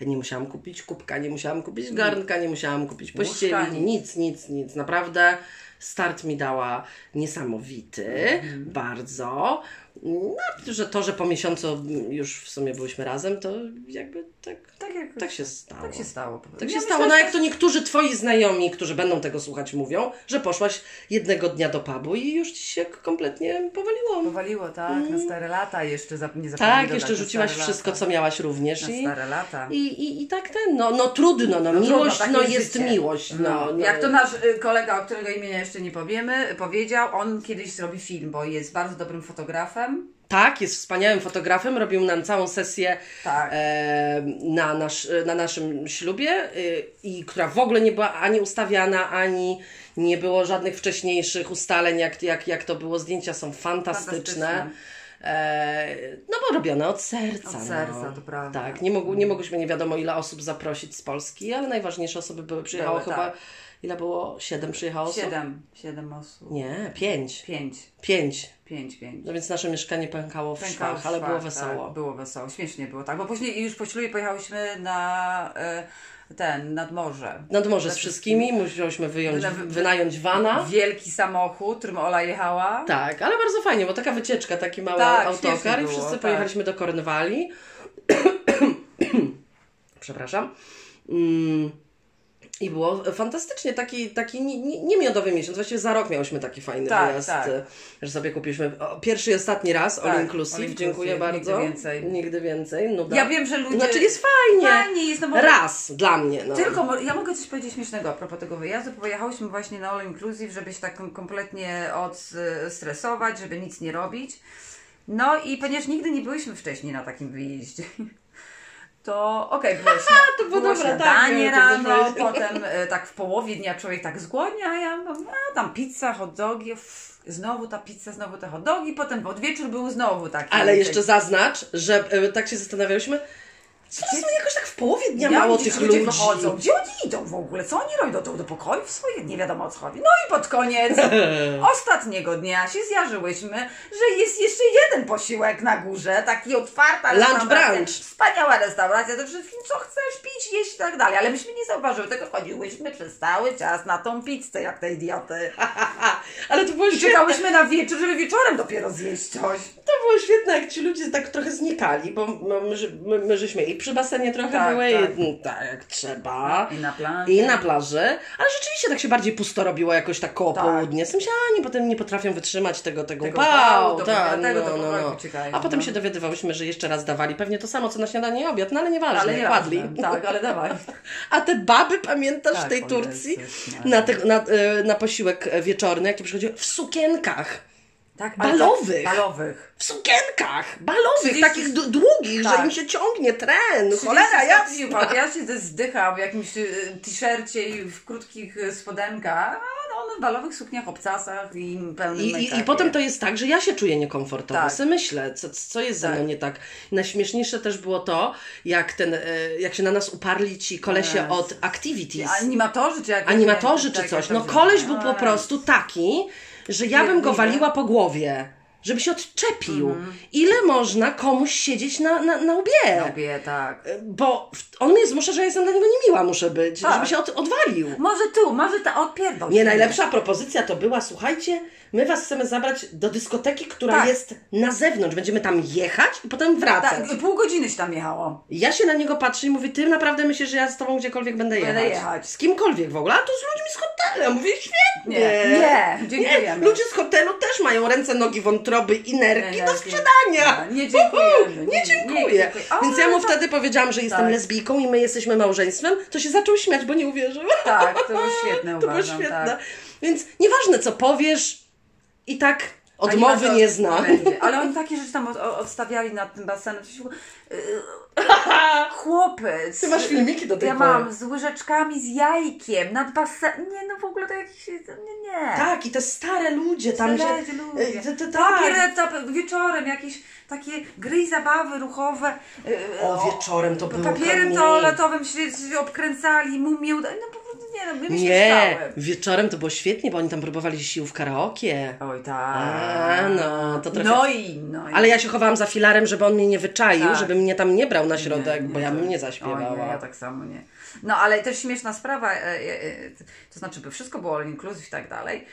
Nie musiałam kupić kubka, nie musiałam kupić garnka, nie musiałam kupić Łóżka, pościeli, nic. nic, nic, nic. Naprawdę start mi dała niesamowity, Mhm. bardzo. No, że to, że po miesiącu już w sumie byliśmy razem, to jakby tak, Tak, jak, tak się stało. tak się stało. Tak Ja się myślę, stało, no jak to niektórzy twoi znajomi, którzy będą tego słuchać, mówią, że poszłaś jednego dnia do pubu i już ci się kompletnie powaliło. Powaliło, tak, na stare lata jeszcze zap- nie zapomnij Tak, jeszcze rzuciłaś wszystko, lata. co miałaś również. Na I, stare lata. i, i, I tak ten, no, no trudno, no, No miłość, trudno, no jest życie. miłość. No, no. Jak to nasz y, kolega, o którego imienia jeszcze nie powiemy, powiedział, on kiedyś zrobi film, bo jest bardzo dobrym fotografem. Tak, jest wspaniałym fotografem, robił nam całą sesję Tak. e, na, nasz, na naszym ślubie y, i która w ogóle nie była ani ustawiana, ani nie było żadnych wcześniejszych ustaleń, jak, jak, jak to było. Zdjęcia są fantastyczne. Fantastyczne. E, no bo robione od serca. Od serca, no. to prawda. Tak, nie, mogło, nie mogłyśmy nie wiadomo ile osób zaprosić z Polski, ale najważniejsze osoby były, przyjechało Były, chyba, tak. Ile było? Siedem przyjechało osób? Siedem. Siedem osób. Nie, pięć. Pięć. Pięć. Pięć, pięć. No więc nasze mieszkanie pękało w Pękało szwach, ale w było szwach, wesoło. Tak, było wesoło, śmiesznie było, tak. Bo później już po ślubie pojechałyśmy na e, ten, nad morze. Nad morze z wszystkimi, musiałyśmy wyjąć, Wy- wy- wynająć wana. Wielki samochód, którym Ola jechała. Tak, ale bardzo fajnie, bo taka wycieczka, taki mały Tak, autokar i było, wszyscy tak. pojechaliśmy do Kornwali. Przepraszam. Mm. I było fantastycznie, taki, taki nie, nie, miodowy miesiąc, właściwie za rok miałyśmy taki fajny Tak, wyjazd, tak. że sobie kupiliśmy pierwszy i ostatni raz Tak, all inclusive, all inclusive, dziękuję nigdy bardzo. więcej. Nigdy więcej, nuda. Ja wiem, że ludzie... Znaczy jest fajnie. Fajnie jest, no bo... Raz dla mnie, no. Tylko, ja mogę coś powiedzieć śmiesznego a propos tego wyjazdu. Pojechałyśmy właśnie na All Inclusive, żeby się tak kom- kompletnie odstresować, żeby nic nie robić. No i ponieważ nigdy nie byliśmy wcześniej na takim wyjeździe, to okej, było, śnia- to było było dobre, tak, śniadanie to rano, potem e, tak w połowie dnia człowiek tak zgłodnia, a ja mam, a tam pizza, hot dogi, f- znowu ta pizza, znowu te hot dogi, potem pod wieczór był znowu taki. Ale jeszcze zaznacz, że e, tak się zastanawiałyśmy, to są jakoś tak w połowie dnia Ja mało tych ludzi. wychodzą? Gdzie oni idą w ogóle? Co oni robią? Do, do pokoju swoich? Nie wiadomo o co chodzi. No i pod koniec ostatniego dnia się zjarzyłyśmy, że jest jeszcze jeden posiłek na górze, taki otwarta Lunch brunch. Wspaniała restauracja, to wszystkim co chcesz pić, jeść i tak dalej. Ale myśmy nie zauważyły tego, chodziłyśmy przez cały czas na tą pizzę, jak te idioty. Ale to było I świetne. czekałyśmy na wieczór, żeby wieczorem dopiero zjeść coś. To było świetne, jak ci ludzie tak trochę znikali, bo my, my, my, my żeśmy i przy basenie trochę Tak, były, tak. i- tak jak trzeba. I na plaży. I na plaży, ale rzeczywiście tak się bardziej pusto robiło jakoś tak koło Tak. południa. Sąsiadzi potem nie potrafią wytrzymać tego, tego, Tego upału, tak, tego, no, no, pokoju no. uciekają, A potem no. się dowiadywałyśmy, że jeszcze raz dawali pewnie to samo, co na śniadanie i obiad, no ale nieważne, Ale nie kładli. Tak, ale dawaj. A te baby, pamiętasz Tak, w tej Turcji? Jezus. Na, te, na, e, na posiłek wieczorny, jak przychodziły, w sukienkach. Tak, ale Balowych. Tak, balowych. W sukienkach balowych, 30 takich d- długich, że Tak. im się ciągnie tren. Cholera, ja... ja... się zdycham w jakimś y, t-shircie i w krótkich y, spodenkach, no, w balowych sukniach, obcasach i pełnym I, i. I potem to jest tak, że ja się czuję niekomfortowo. Tak. Tak. myślę, co, co jest ze Tak. mną nie tak. Najśmieszniejsze też było to, jak, ten, e, jak się na nas uparli ci kolesie Jezus. od Activities. Animatorzy czy jakieś... Animatorzy tak, czy coś. jak No koleś był po prostu taki, że ja bym go waliła po głowie. Żeby się odczepił. Mhm. Ile można komuś siedzieć na, na, na łbie? Lubię, tak. Bo w- on mnie zmusza, że ja jestem dla niego niemiła muszę być, Tak. żeby się od, odwalił. Może tu, może ta odpierdol. Nie, najlepsza propozycja to była, słuchajcie, my was chcemy zabrać do dyskoteki, która Tak. jest na zewnątrz. Będziemy tam jechać i potem wracać. Tak, pół godziny się tam jechało. Ja się na niego patrzę i mówię, ty naprawdę myślisz, że ja z tobą gdziekolwiek będę jechać? Będę jechać. Z kimkolwiek w ogóle, a to z ludźmi z hotelu. Mówię, świetnie. Nie, nie, dziękujemy. Ludzie z hotelu też mają ręce, nogi, wątroby i nerki do sprzedania. Nie, nie dziękujemy. Uhu, Nie, Nie dziękuję. nie dziękuję. Więc ja mu wtedy powiedziałam, że jestem Tak. lesbijką i my jesteśmy małżeństwem, to się zaczął śmiać, bo nie uwierzył. Tak, to było świetne To było uważam, świetne. tak. Więc nieważne co powiesz, i tak odmowy Animator nie zna. będzie. Ale oni takie rzeczy tam od, od- odstawiali nad tym basenem. Chłopiec. Ty masz filmiki do tej Ja pory. mam z łyżeczkami z jajkiem nad basenem. Nie, no w ogóle to jakiś... Nie, nie. Tak, i te stare ludzie tam, że... Stare ludzie. e, to- to- tak. Papier, wieczorem jakieś takie gry i zabawy ruchowe. yy, O, wieczorem to było Papierem toaletowym się, obkręcali, mumię. No nie, no my się Nie, wieczorem to było świetnie, bo oni tam próbowali sił w karaoke. Oj tak. A, no, to trochę... No i, no i. Ale ja się chowałam za filarem, żeby on mnie nie wyczaił, Tak. żeby mnie tam nie brał na środek, Nie, bo ja bym nie Oj, zaśpiewała. nie, ja tak samo nie. No ale też śmieszna sprawa, e, e, e, to znaczy by wszystko było all inclusive i tak dalej,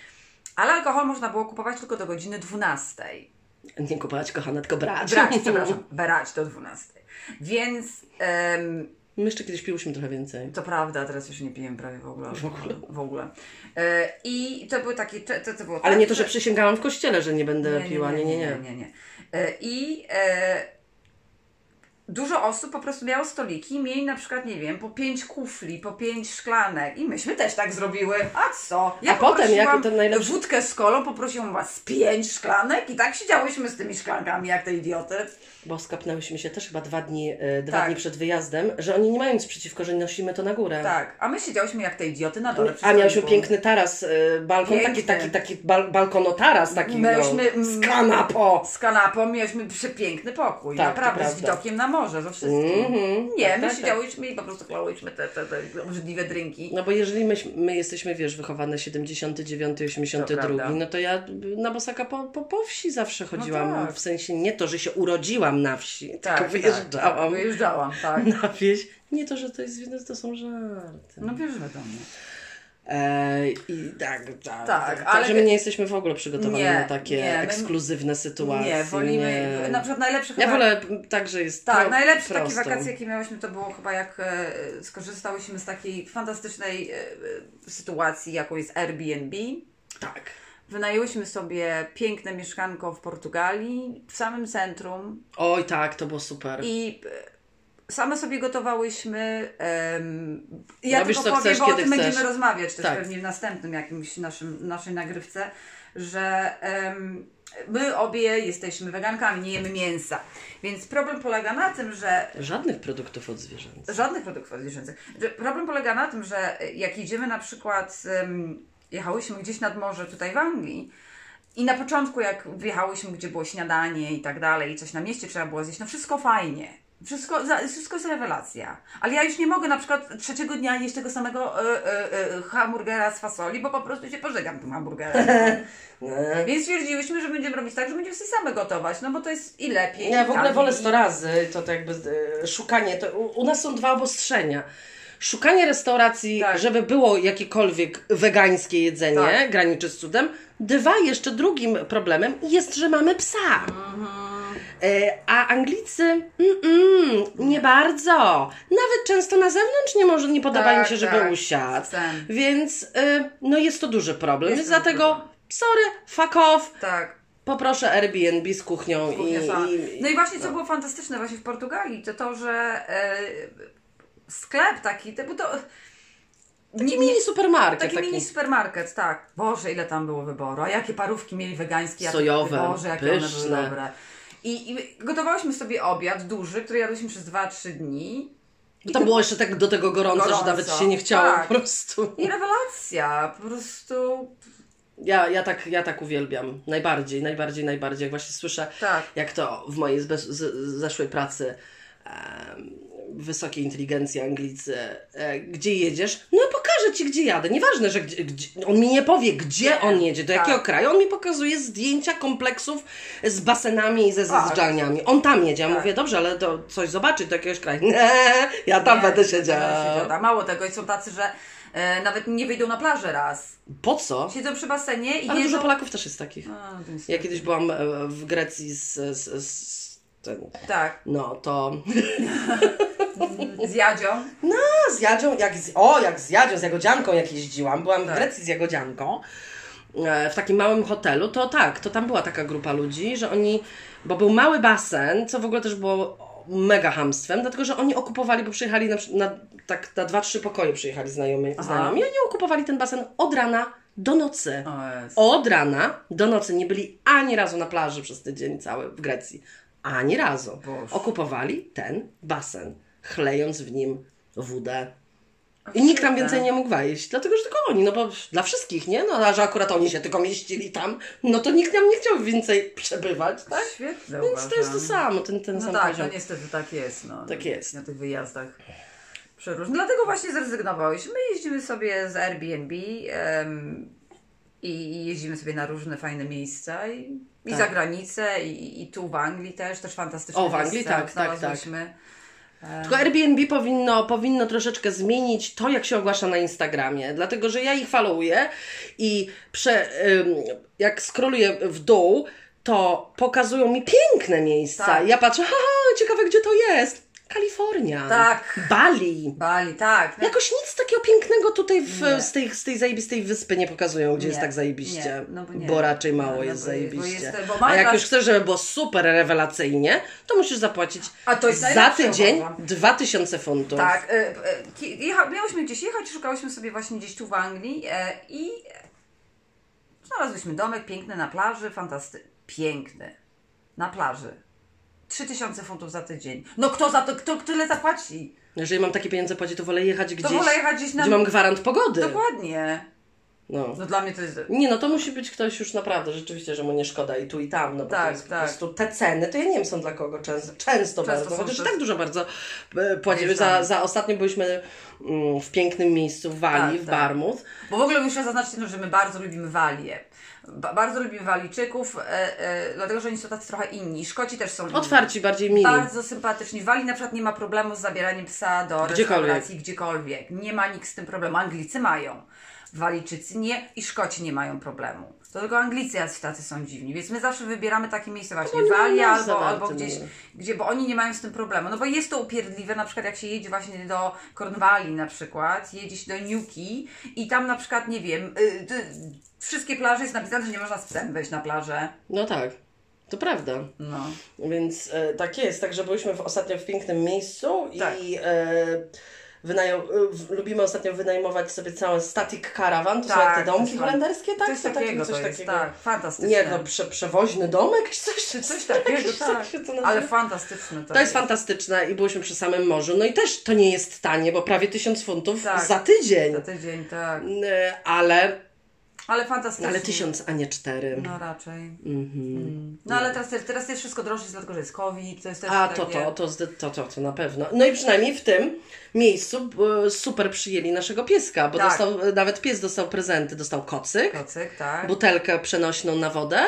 ale alkohol można było kupować tylko do godziny 12. Nie kupować, kochana, tylko brać. Brać, przepraszam, brać do 12. Więc em, My jeszcze kiedyś piłyśmy trochę więcej. to prawda, teraz już nie piję prawie w ogóle. W ogóle. W ogóle. E, I to były takie, to, to było Ale tak, nie to, że przysięgałam w kościele, że nie będę nie, piła. Nie, nie, nie. nie, nie. E, I e, dużo osób po prostu miało stoliki i mieli na przykład, nie wiem, po pięć kufli, po pięć szklanek. I myśmy też tak zrobiły. A co? Ja A potem, jak to najlepsze- Wódkę z kolą, poprosiłam was pięć szklanek i tak siedziałyśmy z tymi szklankami jak te idioty. Bo skapnęłyśmy się też chyba dwa dni, e, dwa Tak. dni przed wyjazdem, że oni nie mają nic przeciwko, że nosimy to na górę. Tak, a my siedziałyśmy jak te idioty na dole. A miałyśmy piękny taras, e, balkon, taki, Piękny. taki, taki bal, balkonotaras, taki Myśmy- no, z kanapą. Z kanapą mieliśmy przepiękny pokój, Tak, naprawdę, z widokiem na morze, ze wszystkim. Mhm. Nie, Tak, my tak, siedziałyśmy i po prostu chlałyśmy te, te, te obrzydliwe drinki. No bo jeżeli my, my jesteśmy, wiesz, wychowane 79, 82, To no to ja na bosaka po, po, po wsi zawsze chodziłam. tak. W sensie nie to, że się urodziłam na wsi, Tak, tylko wyjeżdżałam Tak, wyjeżdżałam, tak. na wieś. Nie to, że to jest, to są żarty. No wiesz, wiadomo. E, I tak, tak. Tak, Także ale- my nie jesteśmy w ogóle przygotowani Nie, na takie nie, ekskluzywne sytuacje. Nie, wolimy, nie. na przykład najlepsze Ja chyba... wolę tak, że jest Tak, pro, najlepsze takie wakacje, jakie miałyśmy, to było chyba jak e, skorzystałyśmy z takiej fantastycznej e, sytuacji, jaką jest Airbnb. Tak. Wynajęłyśmy sobie piękne mieszkanko w Portugalii, w samym centrum Oj, tak, to było super. i same sobie gotowałyśmy. ja Robisz, tylko co powiem, chcesz, bo o tym chcesz. będziemy rozmawiać też Tak. pewnie w następnym jakimś naszym, naszej nagrywce, że em, my obie jesteśmy wegankami, nie jemy mięsa. Więc problem polega na tym, że Żadnych produktów odzwierzęcych. Żadnych produktów odzwierzęcych. Że Problem polega na tym, że jak jedziemy na przykład, um, jechałyśmy gdzieś nad morze tutaj w Anglii i na początku jak wjechałyśmy, gdzie było śniadanie i tak dalej, i coś na mieście trzeba było zjeść, no wszystko fajnie. Wszystko, za- wszystko jest rewelacja. Ale ja już nie mogę na przykład trzeciego dnia jeść tego samego e, e, e, hamburgera z fasoli, bo po prostu się pożegam tym hamburgerem. Więc stwierdziłyśmy, że będziemy robić tak, że będziemy sobie same gotować, no bo to jest i lepiej. Ja i w ogóle wolę 100 razy, to, to jakby e, szukanie, to u, u nas są dwa obostrzenia. Szukanie restauracji, Tak. żeby było jakiekolwiek wegańskie jedzenie, Tak. graniczy z cudem. Dwa, jeszcze drugim problemem jest, że mamy psa. E, a Anglicy, mm-mm, nie bardzo. Nawet często na zewnątrz nie, może, nie podoba Tak, im się, żeby tak. usiadł. Chcę. Więc e, no jest to duży problem. Jest Więc dlatego, problem. sorry, fuck off. Tak. Poproszę Airbnb z kuchnią Kuchnia i, sama. i, No i właśnie co było fantastyczne właśnie w Portugalii, to to, że e, sklep taki, to, bo to Taki mini supermarket. taki, Taki, mini supermarket, tak. Boże, ile tam było wyboru. A jakie parówki mieli wegańskie, Sojowe, Boże, jakie one były pyszne. dobre. I, I gotowałyśmy sobie obiad duży, który jadłyśmy przez 2-3 dni. Bo tam było jeszcze tak do tego gorąco, Gorąco, że nawet się nie chciało tak. po prostu. I rewelacja, po prostu Ja, ja, tak, ja tak uwielbiam. Najbardziej, najbardziej, najbardziej. Jak właśnie słyszę, tak. jak to w mojej zbe- z, zeszłej pracy em, wysokiej inteligencji Anglicy, e, gdzie jedziesz? No pokażę Ci, gdzie jadę. Nieważne, że gdzie, gdzie, on mi nie powie, gdzie on jedzie, do tak. jakiego kraju. On mi pokazuje zdjęcia kompleksów z basenami i ze Tak. zjeżdżalniami. On tam jedzie. Ja Tak. mówię, dobrze, ale to coś zobaczyć do jakiegoś kraju. Nie, ja tam Nie, będę będę siedział. siedział. A Mało tego, i są tacy, że e, nawet nie wyjdą na plażę raz. Po co? Siedzą przy basenie i Ale dużo Polaków też jest takich. A, jest- Ja kiedyś byłam e, w Grecji z, z, z ten, Tak, no to z Jadzią. no, z Jadzią, jak z, o jak z Jadzią, z Jagodzianką jak jeździłam, byłam w Tak. Grecji z Jagodzianką e, w takim małym hotelu, to tak, to tam była taka grupa ludzi, że oni, bo był mały basen, co w ogóle też było mega hamstwem, dlatego, że oni okupowali, bo przyjechali na, na, tak, na dwa, trzy pokoje przyjechali znajomi, Aha. znajomi i oni okupowali ten basen od rana do nocy. Od rana do nocy nie byli ani razu na plaży przez tydzień cały w Grecji. Ani razu. Okupowali ten basen, chlejąc w nim wódę. I nikt tam więcej nie mógł wejść, dlatego że tylko oni, no bo dla wszystkich, nie? No a że akurat oni się tylko mieścili tam, no to nikt tam nie chciał więcej przebywać, tak? Świetne Więc uważam. to jest to samo, ten, ten No sam tak, poziom. no niestety tak jest. No, Tak jest. Na tych wyjazdach przeróżnych. Dlatego właśnie zrezygnowałyśmy. My jeździmy sobie z Airbnb em, i jeździmy sobie na różne fajne miejsca i, i Tak. za granicę i, i tu w Anglii też, też fantastyczne O, w Anglii, tak, tak, tak. Tylko Airbnb powinno, powinno troszeczkę zmienić to, jak się ogłasza na Instagramie, dlatego że ja ich followuję i prze, jak scrolluję w dół, to pokazują mi piękne miejsca. Tak. Ja patrzę, haha, ciekawe gdzie to jest. Kalifornia. Tak. Bali. Bali, tak. Jakoś nic takiego pięknego tutaj w, Nie. z, tej, z tej zajebistej wyspy nie pokazują, gdzie Nie, jest tak zajebiście. no bo nie. bo raczej mało No, no jest bo- bo zajebiście. jest- bo A mamy jak już chcesz, żeby było super rewelacyjnie, to musisz zapłacić A to jest za tydzień uważam. 2000 funtów. Tak, e, e, jecha, miałyśmy gdzieś jechać, szukałyśmy sobie właśnie gdzieś tu w Anglii e, i znalazłyśmy domek piękny na plaży, fantastyczny, piękny, na plaży. 3000 funtów za tydzień. No kto za to, kto tyle zapłaci? Jeżeli mam takie pieniądze płacić, to wolę jechać gdzieś, wolę jechać gdzieś na- gdzie mam gwarant pogody. Dokładnie. No. No dla mnie to jest... Nie, no to musi być ktoś już naprawdę, rzeczywiście, że mu nie szkoda i tu i tam, no bo Tak, to jest tak. po prostu te ceny, to ja nie wiem są dla kogo często, często, bardzo, są chociaż to- tak dużo bardzo e, płacimy. Za, za ostatnio byliśmy mm, w pięknym miejscu w Walii, Tak, w tak. Barmouth. Bo w ogóle muszę zaznaczyć, no, że my bardzo lubimy Walię. Ba- bardzo lubimy Walijczyków, e, e, dlatego że oni są tacy trochę inni. Szkoci też są inni. Otwarci, bardziej mili. Bardzo sympatyczni. W Walii na przykład nie ma problemu z zabieraniem psa do Gdziekolwiek. restauracji gdziekolwiek. Nie ma nikt z tym problemu. Anglicy mają. Walijczycy nie i Szkoci nie mają problemu. To tylko Anglicy jacyś tacy są dziwni. Więc my zawsze wybieramy takie miejsce właśnie nie w Walii ma albo, albo gdzieś, no. gdzie, bo oni nie mają z tym problemu. No bo jest to upierdliwe, na przykład jak się jedzie właśnie do Cornwalli na przykład, jedzie się do Newquay i tam na przykład, nie wiem, y, y, wszystkie plaże jest napisane, że nie można z psem wejść na plażę. No tak, to prawda. No. Więc e, tak jest, także byliśmy w, ostatnio w pięknym miejscu Tak. i e, wynają, w, lubimy ostatnio wynajmować sobie cały static caravan, to są Tak, jak te to domki holenderskie, tak? Coś takiego coś jest, tak, fantastyczne. Nie, no prze, przewoźny domek, czy coś, czy Coś takiego, tak. tak. Ale fantastyczne to, To jest fantastyczne i byliśmy przy samym morzu. No i też to nie jest tanie, bo prawie 1000 funtów Tak. za tydzień. Za tydzień, tak. Ale, Ale fantastycznie. ale 1000, a nie 4. No raczej. Mhm. Mm. No ale teraz, teraz jest wszystko droższe, dlatego że jest COVID, to jest też A to, to, to, to, to, to na pewno. No i przynajmniej w tym miejscu super przyjęli naszego pieska, bo Tak. dostał, nawet pies dostał prezenty, dostał kocyk, Kocyk, tak. butelkę przenośną na wodę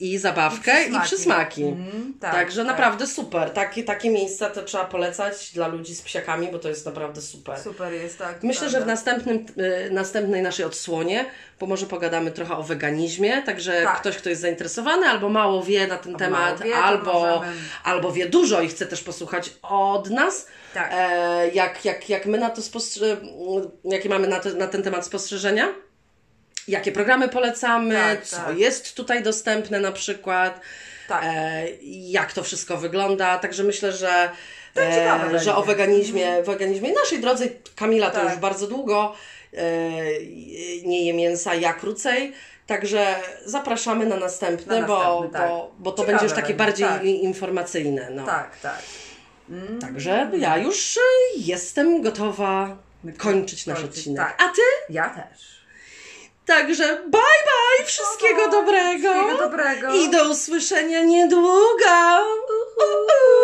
i zabawkę i przysmaki. Mhm, tak, Także tak. naprawdę super. Takie, takie miejsca to trzeba polecać dla ludzi z psiakami, bo to jest naprawdę super. Super jest, tak. Myślę, że w prawda. następnym, y, następnej naszej odsłonie, bo może pogadamy trochę o weganizmie, także Tak. ktoś, kto jest zainteresowany albo mało wie na ten Albo temat, wie, albo, albo wie dużo i chce też posłuchać od nas, Tak. e, jak, jak, jak my na to spostrze- jakie mamy na, to, na ten temat spostrzeżenia. Jakie programy polecamy, Tak, co tak. jest tutaj dostępne na przykład, Tak. e, jak to wszystko wygląda. Także myślę, że, e, że o weganizmie, weganizmie naszej drodze, Kamila to Tak. już bardzo długo e, nie je mięsa, ja krócej. Także zapraszamy na następne, Na bo, następny, tak. bo, bo to Ciekawe będzie już takie będzie, bardziej tak. informacyjne. No. Tak, tak. Mm. Także ja już e, jestem gotowa kończyć nasz odcinek. tak. A ty? Ja też. Także bye bye, wszystkiego bye dobrego. Wszystkiego dobrego. I do usłyszenia niedługo. Uh -uh.